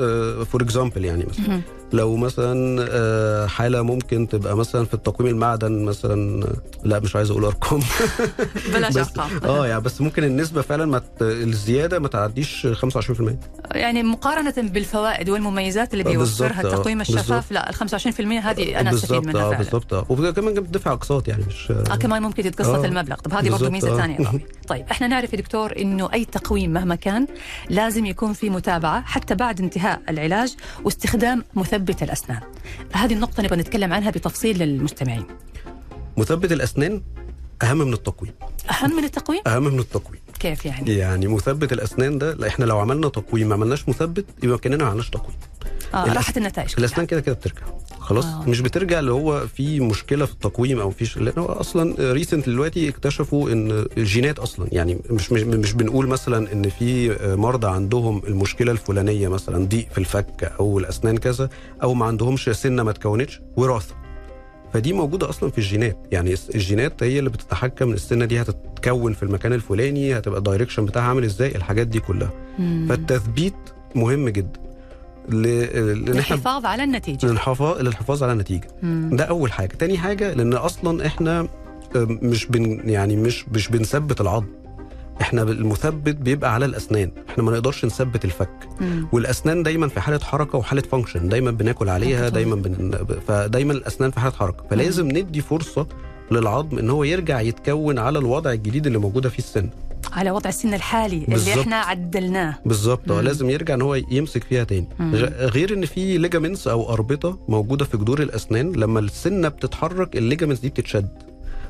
for example يعني مثلا. لو مثلا آه، حالة ممكن تبقى مثلا في التقويم المعدن مثلا لا مش عايز أقول أرقام بلاش أرقام. آه يعني بس ممكن النسبة فعلا ما الزيادة ما تعديش 25% يعني مقارنة بالفوائد والمميزات اللي آه، بيوفرها آه، التقويم الشفاف بالظبط. لا ال 25% هذه أنا أستفيد بالظبط منها آه فعلا. بالظبط آه وكمان بتدفع أقساط يعني مش آه كمان ممكن يتقسط آه. المبلغ طب هذه برضه ميزة آه. ثانية طيب إحنا نعرف يا دكتور إنه أي تقويم مهما كان لازم يكون في متابعة حتى بعد انتهاء العلاج واستخدام مثبت الأسنان. هذه النقطة نبغى نتكلم عنها بتفصيل للمستمعين. مثبت الأسنان أهم من التقويم. أهم من التقويم؟ أهم من التقويم. كيف يعني يعني مثبت الأسنان ده لا إحنا لو عملنا تقويم ما عملناش مثبت يبقى كأننا ما عملناش تقويم آه الأس- راحت النتائج الأسنان كده كده بترجع خلاص آه. مش بترجع اللي هو في مشكلة في التقويم أو في. لأن هو أصلا ريسنت دلوقتي اكتشفوا إن الجينات أصلا يعني مش مش, مش بنقول مثلا إن في مرضى عندهم المشكلة الفلانية مثلا ضيق في الفك أو الأسنان كذا أو ما عندهمش سنة ما اتكونتش وراثة فدي موجودة أصلا في الجينات. يعني الجينات هي اللي بتتحكم السنة دي هتتكون في المكان الفلاني هتبقى الدايركشن بتاعها عامل إزاي الحاجات دي كلها. مم. فالتثبيت مهم جدا. ل... لإن إحنا الحفاظ على النتيجة. للحفاظ للحفاظ على النتيجة. مم. ده أول حاجة. تاني حاجة لأن أصلا إحنا مش بن يعني مش مش بنثبت العظم. إحنا المثبت بيبقى على الأسنان. إحنا ما نقدرش نثبت الفك. مم. والأسنان دايما في حالة حركة وحالة function دايما بناكل عليها دايما بن... فدايما الأسنان في حالة حركة. فلازم ندي فرصة للعظم إن هو يرجع يتكون على الوضع الجديد اللي موجودة فيه السن. على وضع السن الحالي اللي بالظبط. إحنا عدلناه. بالظبط. آه مم. لازم يرجع إن هو يمسك فيها تاني. مم. غير إن في ligaments أو أربطة موجودة في جذور الأسنان لما السنة بتتحرك ال ligaments دي بتتشد.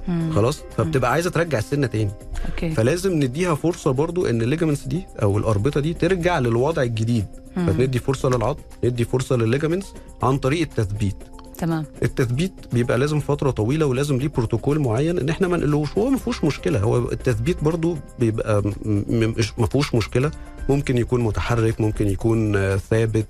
مم. خلاص؟ فبتبقى عايزة ترجع السنة تاني. okay. فلازم نديها فرصة برضو إن ال ligaments دي أو الأربطة دي ترجع للوضع الجديد. مم. فندي فرصة للعظم ندي فرصة للل ligaments عن طريق التثبيت. تمام. التثبيت بيبقى لازم فترة طويلة ولازم ليه بروتوكول معين إن إحنا ما نقلوش هو ما فيهوش مشكلة. هو التثبيت برضو بيبقى ما فيهوش مشكلة. ممكن يكون متحرك ممكن يكون ثابت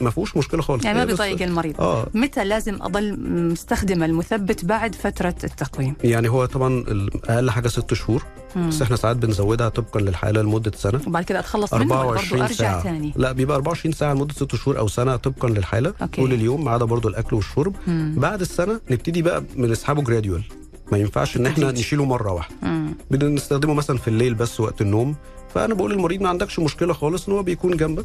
ما فيهوش مشكلة خالص. يعني ما بيضايق المريض؟ آه. متى لازم أضل مستخدم المثبت بعد فترة التقويم؟ يعني هو طبعا أقل حاجة ست شهور مم. بس إحنا ساعات بنزودها طبقا للحاله لمدة سنة. وبعد كده أتخلص منه برضه 24 ارجع ساعة. ثاني لا بيبقى 24 ساعة لمدة 6 شهور أو سنة طبقا للحالة. okay. طول اليوم ما عدا برضه الأكل والشرب. مم. بعد السنة نبتدي بقى بنسحبه gradual ما ينفعش إن إحنا. نشيله مرة واحدة. بنستخدمه مثلا في الليل بس وقت النوم. فأنا بقول للمريض ما عندكش مشكلة خالص إن هو بيكون جنبك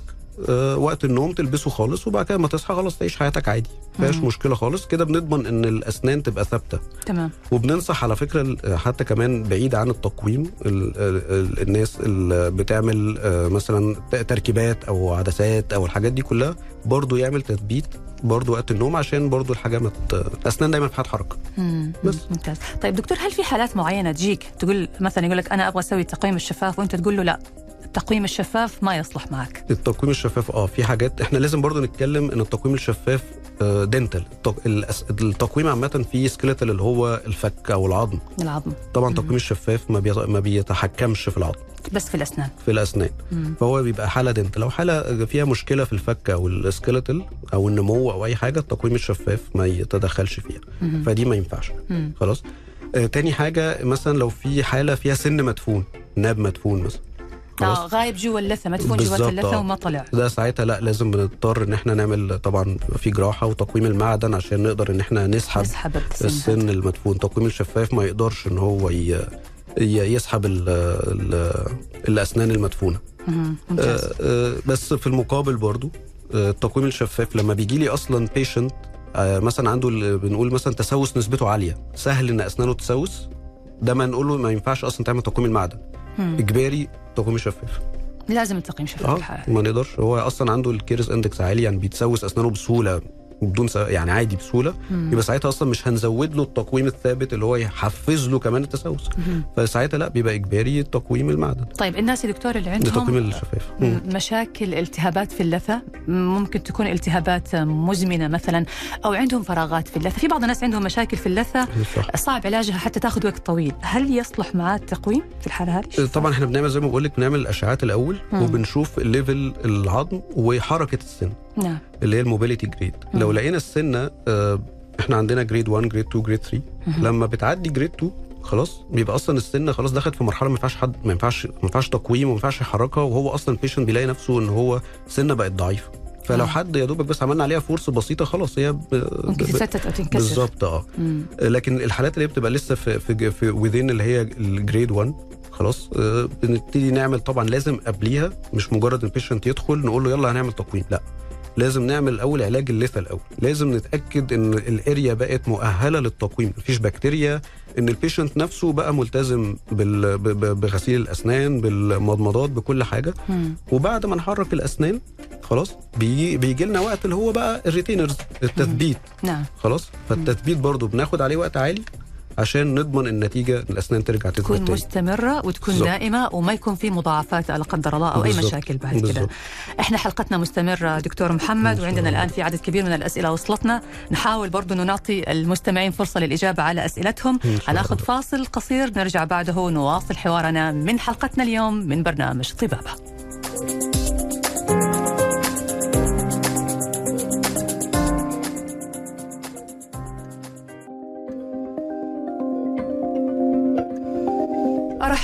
آه وقت النوم تلبسه خالص وبعد كده ما تصحى خلاص تعيش حياتك عادي ما فيهاش. مشكلة خالص. كده بنضمن إن الأسنان تبقى ثابتة. تمام. وبننصح على فكرة ال- حتى كمان بعيد عن التقويم ال ال الناس اللي بتعمل آه، مثلا تركيبات أو عدسات أو الحاجات دي كلها برضو يعمل تثبيت برضو وقت النوم عشان برضو الحاجة ما الاسنان دايما في حاله حركة. بس. ممتاز طيب دكتور هل في حالات معينة تجيك تقول مثلا يقول لك أنا أبغى أسوي التقويم الشفاف وأنت تقول له لا التقويم الشفاف ما يصلح معك التقويم الشفاف آه في حاجات إحنا لازم برضو نتكلم إن التقويم الشفاف dental الأس- التقويم عامة فيه skeletal اللي هو الفك أو العظم. العظم. طبعا مم. التقويم الشفاف ما ما بيتحكمش في العظم. بس في الأسنان. في الأسنان. مم. فهو بيبقى حالة dent لو حالة فيها مشكلة في الفك أو ال skeletal أو النمو أو أي حاجة التقويم الشفاف ما يتدخلش فيها. مم. فدي ما ينفعش. مم. خلاص. آه تاني حاجة مثلا لو في حالة فيها سن مدفون ناب مدفون مثلا. آه غايب جوا اللثة مدفون جوا اللثة. وما طلع. ده ساعتها لا لازم بنضطر إن إحنا نعمل طبعا في جراحة وتقويم المعدن عشان نقدر إن إحنا نسحب نسحب السن. السن المدفون. تقويم الشفاف ما يقدرش إن هو ي... يسحب ال... ال... الأسنان المدفونة. مم. ممتاز. آه، آه، بس في المقابل برضو آه، التقويم الشفاف لما بيجي لي أصلا بيشنت مثلا عنده بنقول مثلا تسوس نسبته عالية سهل إن أسنانه تسوس ده ما نقول له ما ينفعش أصلا تعمل تقويم المعدن. إجباري تقويم شفاف. لازم التقويم شفاف الحقيقة. ما نقدرش. هو أصلا عنده ال caries index عالي يعني بيتسوس أسنانه بسهولة. بدون. يعني عادي بسهولة مم. يبقى ساعتها أصلا مش هنزود له التقويم الثابت اللي هو يحفز له كمان التسوس مم. فساعتها لا بيبقى إجباري تقويم المعدن طيب الناس يا دكتور اللي تقويم عندهم الشفاف مم. م- مشاكل التهابات في اللثة ممكن تكون التهابات مزمنة مثلا أو عندهم فراغات في اللثة في بعض الناس عندهم مشاكل في اللثة صح صعب علاجها حتى تاخذ وقت طويل هل يصلح معاه التقويم في الحالة هذه طبعا إحنا بنعمل زي ما بقول لك بنعمل الأشعاعات الأول مم. وبنشوف ال level العظم وحركة السن نعم اللي هي ال mobility grade. لو لقينا السنة آه، إحنا عندنا grade 1 grade 2 grade 3 مهم. لما بتعدي grade 2 خلاص بيبقى أصلا السنة خلاص دخلت في مرحلة ما ينفعش حد ما ينفعش ما ينفعش تقويم وما ينفعش يحركها وهو أصلا ال patient بيلاقي نفسه إن هو سنه بقت ضعيفة فلو آه. حد يا دوبك بس عملنا عليها force بسيطة خلاص هي ب... ممكن تتفتت أو تنكسر بالظبط آه مم. لكن الحالات اللي هي بتبقى لسه في في, في within اللي هي ال grade 1 خلاص آه، بنبتدي نعمل طبعا لازم قبليها مش مجرد ال patient يدخل نقول له يلا هنعمل تقويم لأ لازم نعمل الأول علاج اللثة الأول. لازم نتأكد إن ال area بقت مؤهلة للتقويم. مفيش بكتيريا إن ال patient نفسه بقى ملتزم بال- بغسيل الأسنان بالمضمضات بكل حاجة. مم. وبعد ما نحرك الأسنان خلاص بيجي بيجي لنا وقت اللي هو بقى الريتينرز التثبيت. نعم. خلاص؟ فالتثبيت برضو بناخد عليه وقت عالي. عشان نضمن النتيجة الأسنان ترجع تكون تاني مستمرة وتكون بالظبط. دائمة وما يكون في مضاعفات لا قدر الله أو أي بالظبط. مشاكل بعد كده. إحنا حلقتنا مستمرة دكتور محمد شاء وعندنا الله. الآن في عدد كبير من الأسئلة وصلتنا نحاول برضو أنه نعطي المستمعين فرصة للإجابة على شاء هناخذ. فاصل قصير نرجع بعده نواصل حوارنا من حلقتنا اليوم من برنامج طبابة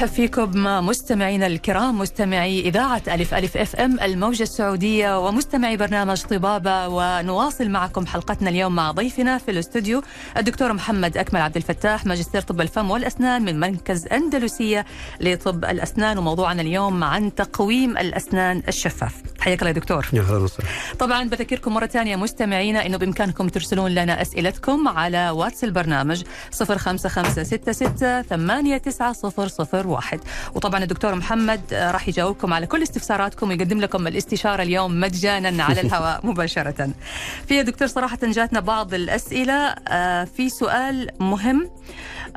أرحب فيكم مستمعينا الكرام مستمعي إذاعة ألف ألف أف أم الموجة السعودية ومستمعي برنامج طبابة ونواصل معكم حلقتنا اليوم مع ضيفنا في الاستوديو الدكتور محمد أكمل عبد الفتاح ماجستير طب الفم والأسنان من مركز أندلسية لطب الأسنان وموضوعنا اليوم عن تقويم الأسنان الشفاف. حياك الله يا دكتور. يا وسهلا. طبعا بذكركم مرة ثانية مستمعينا أنه بإمكانكم ترسلون لنا أسئلتكم على واتس البرنامج 05566 واحد. وطبعا الدكتور محمد آه، راح يجاوبكم على كل استفساراتكم ويقدم لكم الاستشارة اليوم مجانا على الهواء مباشرة. في يا دكتور صراحة جاتنا بعض الأسئلة آه، في سؤال مهم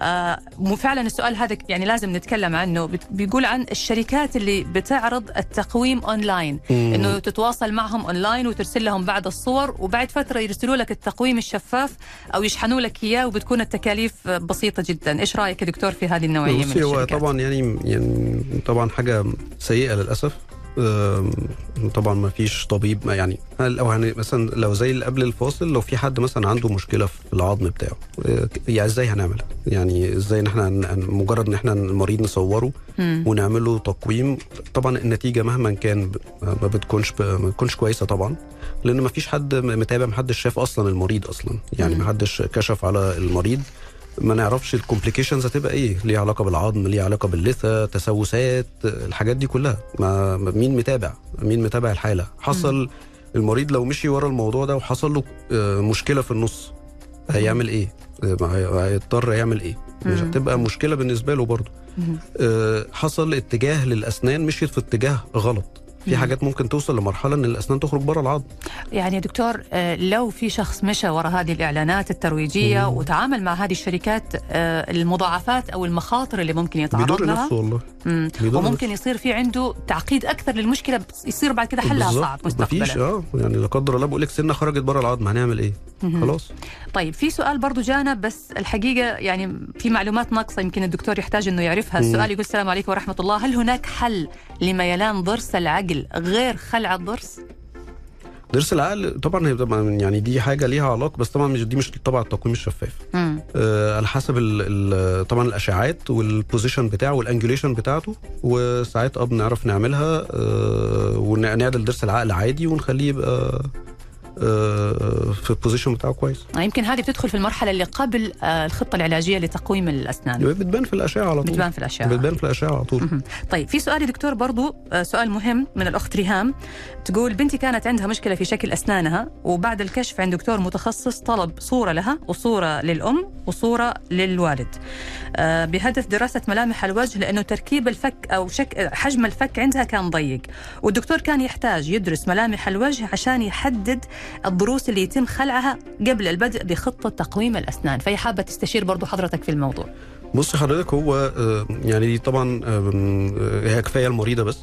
آه، مو فعلا السؤال هذا يعني لازم نتكلم عنه. بيقول عن الشركات اللي بتعرض التقويم أونلاين. إنه تتواصل معهم أونلاين وترسل لهم بعض الصور وبعد فترة يرسلوا لك التقويم الشفاف أو يشحنوا لك إياه وبتكون التكاليف بسيطة جدا. إيش رأيك يا دكتور في هذه النوعية من الشركات؟ طبعا يعني يعني طبعا حاجة سيئة للأسف. طبعا ما فيش طبيب ما يعني أو هن مثلا لو زي اللي قبل الفاصل لو في حد مثلا عنده مشكلة في العظم بتاعه أه، يعني إزاي هنعملها؟ يعني إزاي إن إحنا مجرد إن إحنا المريض نصوره. ونعمل له تقويم؟ طبعا النتيجة مهما كان ما بتكونش ما بتكونش كويسة طبعا لأن ما فيش حد متابع ما حدش شاف أصلا المريض أصلا. يعني. ما حدش كشف على المريض. ما نعرفش الكومبليكيشنز هتبقى إيه؟ ليه علاقة بالعظم ليه علاقة باللثة تسوسات الحاجات دي كلها. ما مين متابع؟ مين متابع الحالة؟ حصل المريض لو مشي ورا الموضوع ده وحصل له آه، مشكلة في النص هيعمل إيه؟ آه، هي- هيضطر يعمل إيه؟ مش. هتبقى مشكلة بالنسبة له برضه. آه، حصل اتجاه للأسنان مشيت في اتجاه غلط. في مم. حاجات ممكن توصل لمرحلة إن الأسنان تخرج بره العظم يعني يا دكتور آه، لو في شخص مشى وراء هذه الإعلانات الترويجية مم. وتعامل مع هذه الشركات آه، المضاعفات أو المخاطر اللي ممكن يتعرض بيضر لها نفسه والله مم. بيضر وممكن يصير في عنده تعقيد أكثر للمشكلة يصير بعد كده حلها. صعب مفيش مستقبلا آه يعني لا قدر الله بقول لك سنة خرجت بره العظم هنعمل إيه؟ مهم. خلاص طيب في سؤال برضو جانا بس الحقيقة يعني في معلومات ناقصة يمكن الدكتور يحتاج إنه يعرفها مم. السؤال يقول السلام عليكم ورحمة الله هل هناك حل لميلان ضرس العقل غير خلع الضرس؟ ضرس العقل طبعا هي طبعا يعني دي حاجة ليها علاقة بس طبعا مش دي مش طبعا التقويم الشفاف مم. آه على حسب ال ال طبعا الأشعاعات وال position بتاعه وال angulation بتاعته وساعات أه بنعرف نعملها آه ونعدل ضرس العقل عادي ونخليه يبقى في ال position بتاعه كويس. يمكن هذه بتدخل في المرحلة اللي قبل آه، الخطة العلاجية لتقويم الأسنان. بتبان في الأشعة على طول. بتبان في الأشعة. بتبان في الأشعة على طول. طيب في سؤال يا دكتور برضو آه، سؤال مهم من الأخت ريهام. تقول بنتي كانت عندها مشكلة في شكل أسنانها وبعد الكشف عند دكتور متخصص طلب صورة لها وصورة للأم وصورة للوالد. آه، بهدف دراسة ملامح الوجه لأنه تركيب الفك أو شك... حجم الفك عندها كان ضيق. والدكتور كان يحتاج يدرس ملامح الوجه عشان يحدد الضروس اللي يتم خلعها قبل البدء بخطة تقويم الأسنان. فهي حابة تستشير برضو حضرتك في الموضوع. بص حضرتك هو آه، يعني طبعا آه، هي كفاية المريضة بس.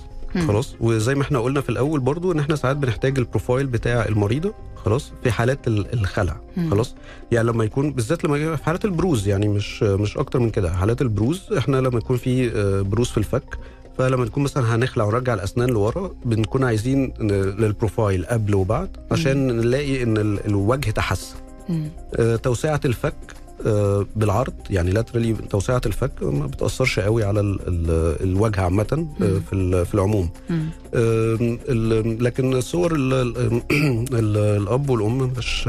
خلاص. وزي ما إحنا قلنا في الأول برضو إن إحنا ساعات بنحتاج البروفايل بتاع المريضة خلاص في حالات ال- الخلع. خلاص. يعني لما يكون بالذات لما في حالات البروز يعني مش مش أكتر من كده. حالات البروز إحنا لما يكون في آه، بروز في الفك فلما نكون مثلا هنخلع ونرجع الأسنان لورا بنكون عايزين للبروفايل قبل وبعد عشان نلاقي إن ال- الوجه تحسن. آه، توسعة الفك آه، بالعرض يعني لاترالي توسعة الفك ما بتأثرش قوي على ال ال الوجه عامة آه،. في في العموم مم. لكن صور ال- ال- ال- الأب والأم مش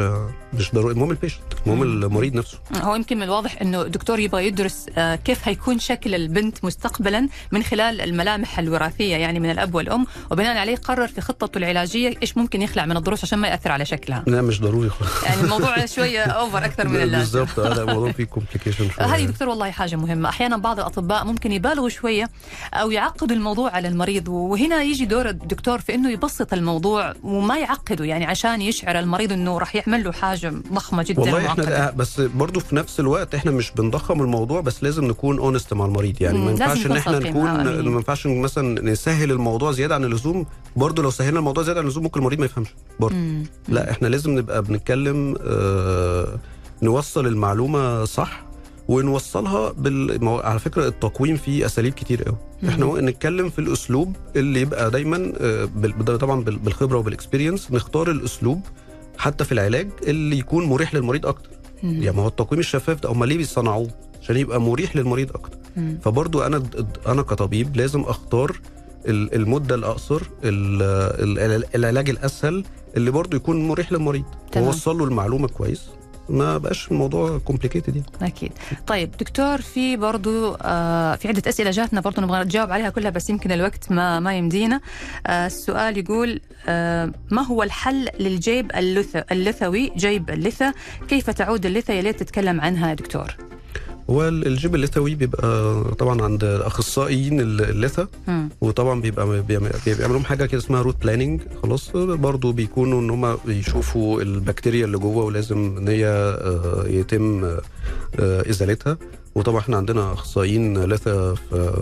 مش ضروري. المهم ال patient المهم. المريض نفسه. هو يمكن من الواضح إنه الدكتور يبغى يدرس آه، كيف هيكون شكل البنت مستقبلا من خلال الملامح الوراثية يعني من الأب والأم. وبناء عليه قرر في خطته العلاجية إيش ممكن يخلع من الضروس عشان ما يأثر على شكلها. لا مش ضروري خالص. يعني الموضوع شوية over أكثر من اللازم بالظبط لا الموضوع فيه complication هذه دكتور والله حاجة مهمة. أحيانا بعض الأطباء ممكن يبالغوا شوية أو يعقدوا الموضوع على المريض وهنا يجي دور الدكتور في أنه يبسط الموضوع وما يعقده يعني عشان يشعر المريض أنه راح يعمل له حاجة ضخمة جدا والله. إحنا بس برضو في نفس الوقت إحنا مش بنضخم الموضوع بس لازم نكون اونست مع المريض يعني ما ينفعش إن إحنا. نكون آه،. ما ينفعش مثلا نسهل الموضوع زيادة عن اللزوم برضو لو سهلنا الموضوع زيادة عن اللزوم ممكن المريض ما يفهمش برضو مم. لا إحنا لازم نبقى بنتكلم آه نوصل المعلومة صح ونوصلها بال... على فكرة التقويم فيه أساليب كتير قوي. إحنا هو نتكلم في الأسلوب اللي يبقى دايما آه، بال... طبعا بال- بالخبرة وبالاكسبيرينس نختار الأسلوب حتى في العلاج اللي يكون مريح للمريض أكتر. يعني ما هو التقويم الشفاف ده هم ليه بيصنعوه عشان يبقى مريح للمريض أكتر. فبرضو أنا أنا كطبيب لازم أختار ال- المدة الأقصر ال- ال- العلاج الأسهل اللي برضو يكون مريح للمريض تمام. ووصل له المعلومة كويس ما بقاش الموضوع complicated يعني. أكيد. طيب دكتور في برضو آه في عدة أسئلة جاتنا برضو نبغى نجاوب عليها كلها بس يمكن الوقت ما ما يمدينا. آه السؤال يقول آه ما هو الحل للجيب اللثوي؟ جيب اللثة. كيف تعود اللثة يا ليت تتكلم عنها يا دكتور؟ هو ال- الجيب اللثوي بيبقى طبعا عند أخصائيين ال- اللثة. وطبعا بيبقى بيعمل- بيعملوا حاجة كده اسمها root planing خلاص برضو بيكونوا إن هم بيشوفوا البكتيريا اللي جوه ولازم إن هي آه، يتم آه، آه، إزالتها. وطبعا إحنا عندنا أخصائيين لثة في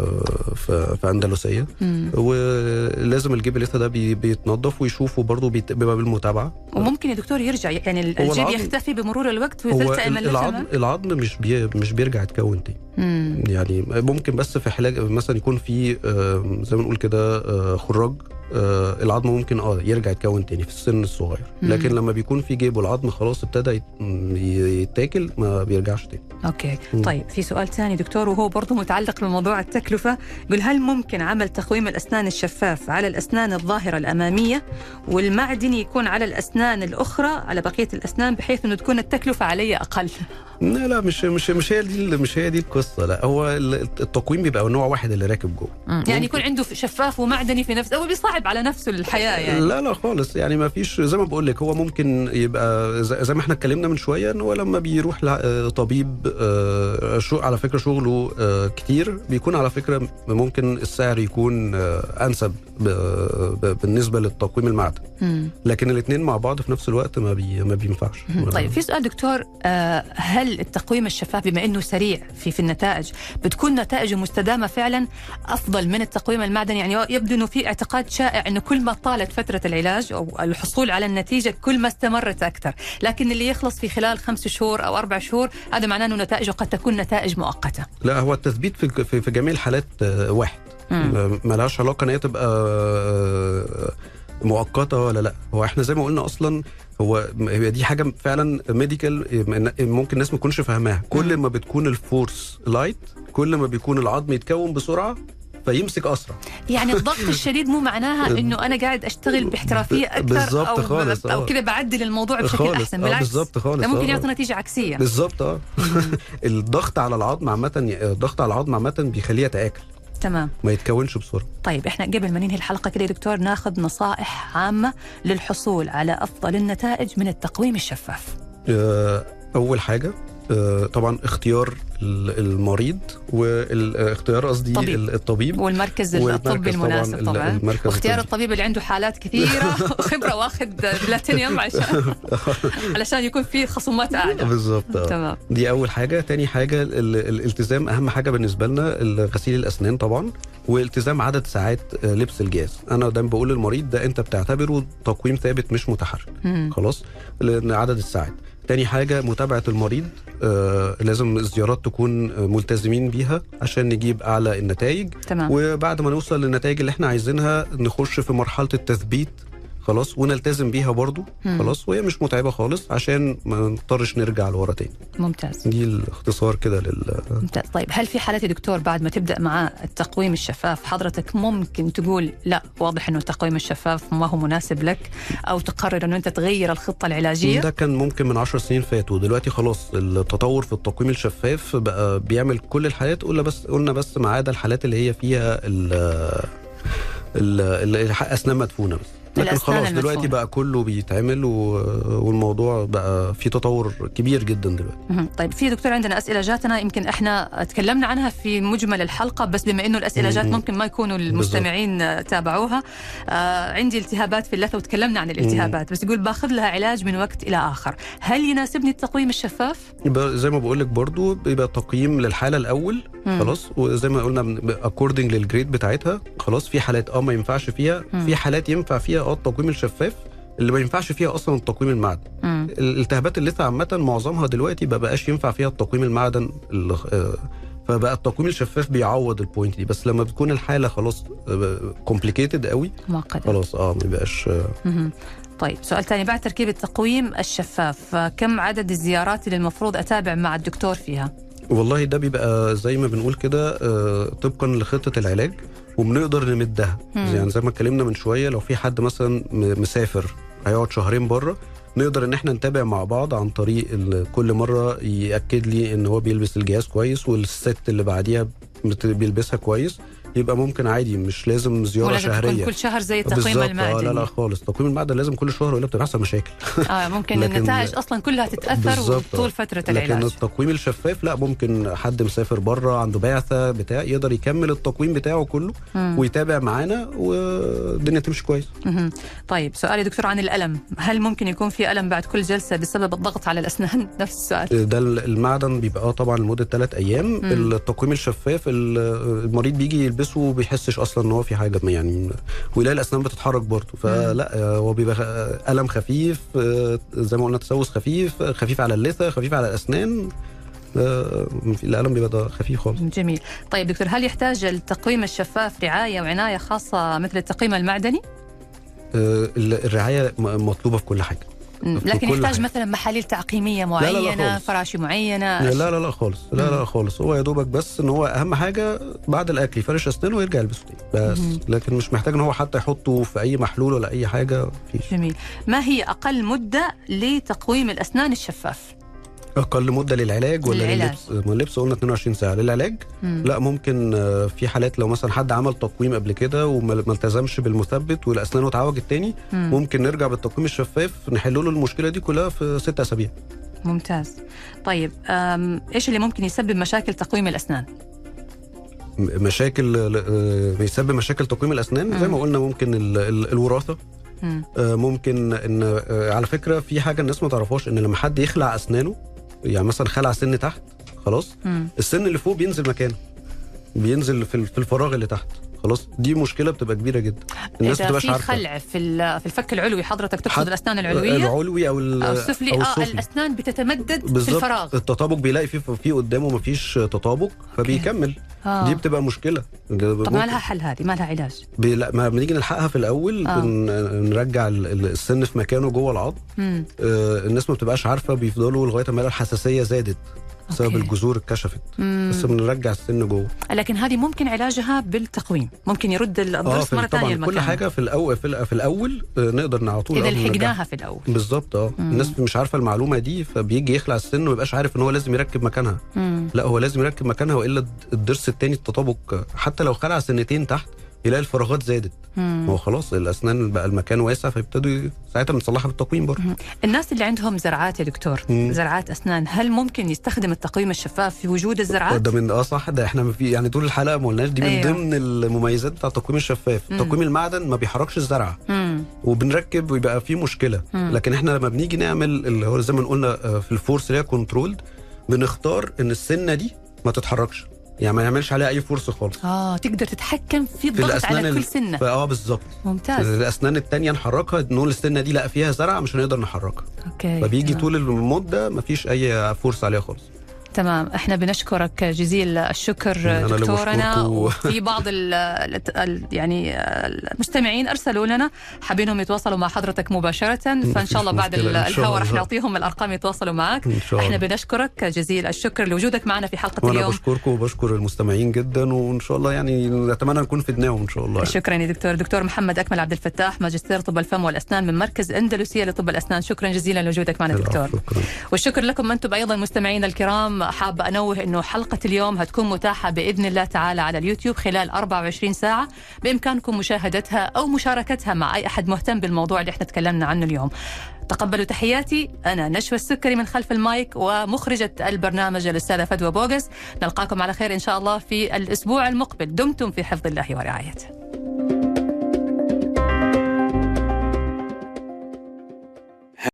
في, في أندلسية مم. ولازم الجيب اللثة ده بي- بيتنضف ويشوفوا بيت- بيبقى بالمتابعة وممكن يا دكتور يرجع يعني الجيب يختفي بمرور الوقت اللثة العظم؟ العظم مش بي مش بيرجع يتكون تاني. يعني ممكن بس في حلاج مثلا يكون في زي ما نقول كده آه، خراج آه العظم ممكن آه يرجع يتكون تاني في السن الصغير. مم. لكن لما بيكون في جيب والعظم خلاص ابتدى يت- يتاكل ما بيرجعش تاني. أوكي. مم. طيب في سؤال ثاني دكتور وهو برضه متعلق بموضوع التكلفة. يقول هل ممكن عمل تقويم الأسنان الشفاف على الأسنان الظاهرة الأمامية والمعدني يكون على الأسنان الأخرى على بقية الأسنان بحيث إنه تكون التكلفة علي أقل؟ لا لا مش مش مش هي دي مش هي دي القصة. لا هو ال- التقويم بيبقى نوع واحد اللي راكب جوه. يعني يكون عنده شفاف ومعدني في نفس هو بيصعب على نفسه الحياة يعني. لا لا خالص. يعني ما فيش زي ما بقول لك هو ممكن يبقى زي ما إحنا اتكلمنا من شوية إن هو لما بيروح لطبيب آه، على فكرة شغله آه، كتير. بيكون على فكرة ممكن السعر يكون آه، أنسب. بالنسبة للتقويم المعدن. مم. لكن الاثنين مع بعض في نفس الوقت ما بي ما بينفعش. طيب في سؤال دكتور آه، هل التقويم الشفاف بما إنه سريع في في النتائج بتكون نتائجه مستدامة فعلا؟ أفضل من التقويم المعدني؟ يعني يبدو إنه في اعتقاد شائع إنه كل ما طالت فترة العلاج أو الحصول على النتيجة كل ما استمرت أكثر، لكن اللي يخلص في خلال خمس شهور أو أربع شهور هذا معناه إنه نتائجه قد تكون نتائج مؤقتة. لا هو التثبيت في في, في جميع الحالات آه، واحد. مم. ما لهاش علاقة إن هي تبقى آه، مؤقتة ولا لأ. هو إحنا زي ما قلنا أصلا هو هي دي حاجة فعلا medical ممكن الناس ما تكونش فاهماها. كل ما بتكون ال force light كل ما بيكون العظم يتكون بسرعة فيمسك أسرع. يعني الضغط الشديد مو معناها إنه أنا قاعد أشتغل باحترافية أكثر بالظبط أو خالص، أو آه. كذا بعدل الموضوع بشكل خالص أحسن آه، بالعكس. بالظبط خالص ممكن. يعطي نتيجة عكسية. بالظبط آه. الضغط على العظم عامة الضغط على العظم عامة بيخليه يتاكل تمام ما يتكونش بسرعة طيب إحنا قبل ما ننهي الحلقة كده يا دكتور ناخذ نصائح عامة للحصول على أفضل النتائج من التقويم الشفاف. آه، أول حاجة آه، طبعا اختيار ال- المريض واختيار قصدي طبيب. ال- الطبيب. والمركز والمركز الطبي المناسب ال- طبعا المركز واختيار الطبي. الطبيب اللي عنده حالات كثيرة. وخبره واخذ بلاتينيوم عشان علشان يكون في خصومات أعلى. بالظبط. آه. تمام. دي أول حاجة. تاني حاجة ال- الالتزام أهم حاجة بالنسبة لنا غسيل الأسنان طبعا والتزام عدد ساعات آه، لبس الجهاز أنا دايما بقول للمريض ده أنت بتعتبره تقويم ثابت مش متحرك. خلاص؟ لأن عدد الساعات. تاني حاجة متابعة المريض آه لازم الزيارات تكون ملتزمين بيها عشان نجيب أعلى النتائج. تمام. وبعد ما نوصل للنتائج اللي إحنا عايزينها نخش في مرحلة التثبيت. خلاص ونلتزم بيها برضو مم. خلاص وهي مش متعبة خالص عشان ما نضطرش نرجع لورا تاني. ممتاز. دي الاختصار كده لل ممتاز. طيب هل في حالات يا دكتور بعد ما تبدأ مع التقويم الشفاف حضرتك ممكن تقول لا واضح إنه التقويم الشفاف ما هو مناسب لك أو تقرر إنه أنت تغير الخطة العلاجية؟ ده كان ممكن من 10 سنين فاتوا. دلوقتي خلاص التطور في التقويم الشفاف بقى بيعمل كل الحالات. قلنا بس قلنا بس ما عدا الحالات اللي هي فيها ال ال- ال- أسنان مدفونة بس. لكن خلاص دلوقتي. بقى كله بيتعمل والموضوع بقى في تطور كبير جدا دلوقتي. طيب في دكتور عندنا أسئلة جاتنا يمكن إحنا تكلمنا عنها في مجمل الحلقة بس بما إنه الأسئلة جات. ممكن ما يكونوا المستمعين آه، تابعوها آه عندي التهابات في اللثة وتكلمنا عن الالتهابات بس يقول باخذ لها علاج من وقت إلى آخر هل يناسبني التقويم الشفاف زي ما بقول لك برضو بيبقى تقييم للحالة الأول مم. خلاص وزي ما قلنا according لل grade بتاعتها خلاص في حالات آه ما ينفعش فيها مم. في حالات ينفع فيها آه التقويم الشفاف اللي ما ينفعش فيها أصلا التقويم المعدن. مم. التهابات اللثة عامة معظمها دلوقتي ما بقاش ينفع فيها التقويم المعدن ال- آه، فبقى التقويم الشفاف بيعوض ال point دي. بس لما بتكون الحالة خلاص complicated قوي معقدة. خلاص آه ما بيبقاش آه،. طيب سؤال ثاني بعد تركيب التقويم الشفاف. آه، كم عدد الزيارات اللي المفروض أتابع مع الدكتور فيها؟ والله ده بيبقى زي ما بنقول كده آه، طبقا لخطة العلاج. وبنقدر نمدها مم. يعني زي ما اتكلمنا من شوية لو في حد مثلا مسافر هيقعد شهرين بره نقدر إن إحنا نتابع مع بعض عن طريق كل مرة يأكد لي إن هو بيلبس الجهاز كويس والست اللي بعديها بيلبسها كويس يبقى ممكن عادي مش لازم زيارة شهرية. كل شهر زي التقويم بالظبط، آه، المعدني لا لا خالص. تقويم المعدن لازم كل شهر ولا بتحصل مشاكل. آه ممكن لكن- النتائج أصلا كلها تتأثر طول آه. فترة لكن العلاج التقويم الشفاف لا ممكن حد مسافر بره عنده بعثة بتاع يقدر يكمل التقويم بتاعه كله مم. ويتابع معانا والدنيا تمشي كويس. مهم. طيب سؤال يا دكتور عن الألم. هل ممكن يكون في ألم بعد كل جلسة بسبب الضغط على الأسنان؟ نفس السؤال. ده المعدن بيبقى آه طبعا لمدة ثلاث أيام. التقويم الشفاف ال- المريض بيجي يلبسه وما بيحسش أصلا إن هو في حاجة يعني ويلاقي الأسنان بتتحرك برضه. فلا هو بيبقى ألم خفيف زي ما قلنا تسوس خفيف خفيف على اللثة خفيف على الأسنان. الألم بيبقى خفيف خالص. جميل. طيب دكتور هل يحتاج التقويم الشفاف رعاية وعناية خاصة مثل التقويم المعدني؟ آه، ال- الرعاية مطلوبة في كل حاجة. لكن يحتاج. مثلا محاليل تعقيميه لا لا معينة. فراشي معينة. لا لا لا خالص. لا لا خالص. هو يا دوبك بس إن هو أهم حاجة بعد الأكل يفرش أسنانه ويرجع يلبس تاني بس. مم. لكن مش محتاج إن هو حتى يحطه في أي محلول ولا أي حاجة مفيش. جميل. ما هي أقل مدة لتقويم الأسنان الشفاف؟ أقل مدة للعلاج ولا للعلاج. ما اللبس قلنا 22 ساعة للعلاج مم. لا ممكن آه، في حالات لو مثلا حد عمل تقويم قبل كده وما ما التزمش بالمثبت والأسنان اتعوجت تاني مم. ممكن نرجع بالتقويم الشفاف نحل له المشكلة دي كلها في ست أسابيع ممتاز طيب إيش اللي ممكن يسبب مشاكل تقويم الأسنان مشاكل آه، بيسبب مشاكل تقويم الأسنان زي مم. ما قلنا ممكن ال- ال- الوراثة مم. آه، ممكن إن آه، على فكرة في حاجة الناس ما تعرفهاش إن لما حد يخلع أسنانه يعني مثلا خلع سن تحت خلاص؟ مم. السن اللي فوق بينزل مكانه بينزل في ال- في الفراغ اللي تحت خلاص؟ دي مشكلة بتبقى كبيرة جدا. الناس اذا بتبقاش في عارفة. خلع في في الفك العلوي حضرتك تقصد الأسنان العلوية؟ العلوي أو أو السفلي. أو آه. الأسنان بتتمدد في الفراغ. التطابق بيلاقي فيه في قدامه مفيش تطابق فبيكمل. آه. دي بتبقى مشكلة. طب مالها حل هذه؟ ما لها علاج. بي... لا ما بنيجي نلحقها في الأول. آه. نرجع ال- ال- السن في مكانه جوه العظم. آه الناس ما بتبقاش عارفة بيفضلوا لغاية ما الحساسية زادت. بسبب أوكي. الجذور اتكشفت. بس بنرجع السن جوه لكن هذه ممكن علاجها بالتقويم ممكن يرد الضرس في مرة ثانية المكان كل حاجة في الأول في, الأول آه نقدر على طول إذا نرجعها. لحقناها في الأول بالظبط آه الناس مش عارفة المعلومة دي فبيجي يخلع السن وما يبقاش عارف إن هو لازم يركب مكانها مم. لا هو لازم يركب مكانها وإلا الضرس التاني التطابق حتى لو خلع سنتين تحت يلاقي الفراغات زادت مم. هو خلاص الأسنان بقى المكان واسع فيبتدوا ساعتها بنصلحها بالتقويم برضه الناس اللي عندهم زرعات يا دكتور مم. زرعات أسنان هل ممكن يستخدم التقويم الشفاف في وجود الزرعات ده من آه صح ده إحنا في يعني طول الحلقة ما قلناش دي من أيوه. ضمن المميزات بتاع التقويم الشفاف مم. تقويم المعدن ما بيحركش الزرعة مم. وبنركب ويبقى في مشكلة مم. لكن إحنا لما بنيجي نعمل اللي هو زي ما قلنا آه، في ال force اللي هي controlled بنختار إن السنة دي ما تتحركش يعني ما نعملش عليها أي force خالص. آه تقدر تتحكم في في الضغط على كل سنة. آه بالظبط. ممتاز. الأسنان التانية نحركها نقول السنة دي لا فيها زرع مش هنقدر نحركها. okay فبيجي. طول المدة ما فيش أي force عليها خالص. تمام. إحنا بنشكرك جزيل الشكر دكتورنا. وفي بعض ال ال يعني المستمعين أرسلوا لنا حابينهم يتواصلوا مع حضرتك مباشرة فإن شاء الله بعد الهواء رح. نعطيهم الأرقام يتواصلوا معك. إحنا بنشكرك جزيل الشكر لوجودك معنا في حلقة وأنا اليوم. بشكركم وبشكر المستمعين جدا وإن شاء الله يعني نتمنى نكون فدناهم إن شاء الله. يعني. شكرا يا دكتور. دكتور محمد أكمل عبد الفتاح ماجستير طب الفم والأسنان من مركز أندلسية لطب الأسنان. شكرا جزيلا لوجودك معنا دكتور. شكرا. والشكر لكم أنتم أيضا مستمعينا الكرام. حابه أنوه إنه حلقة اليوم هتكون متاحة بإذن الله تعالى على اليوتيوب خلال 24 ساعة بإمكانكم مشاهدتها أو مشاركتها مع أي أحد مهتم بالموضوع اللي إحنا تكلمنا عنه اليوم. تقبلوا تحياتي أنا نشوى السكري من خلف المايك ومخرجة البرنامج الأستاذة فدوى بوغس نلقاكم على خير إن شاء الله في الأسبوع المقبل دمتم في حفظ الله ورعايته.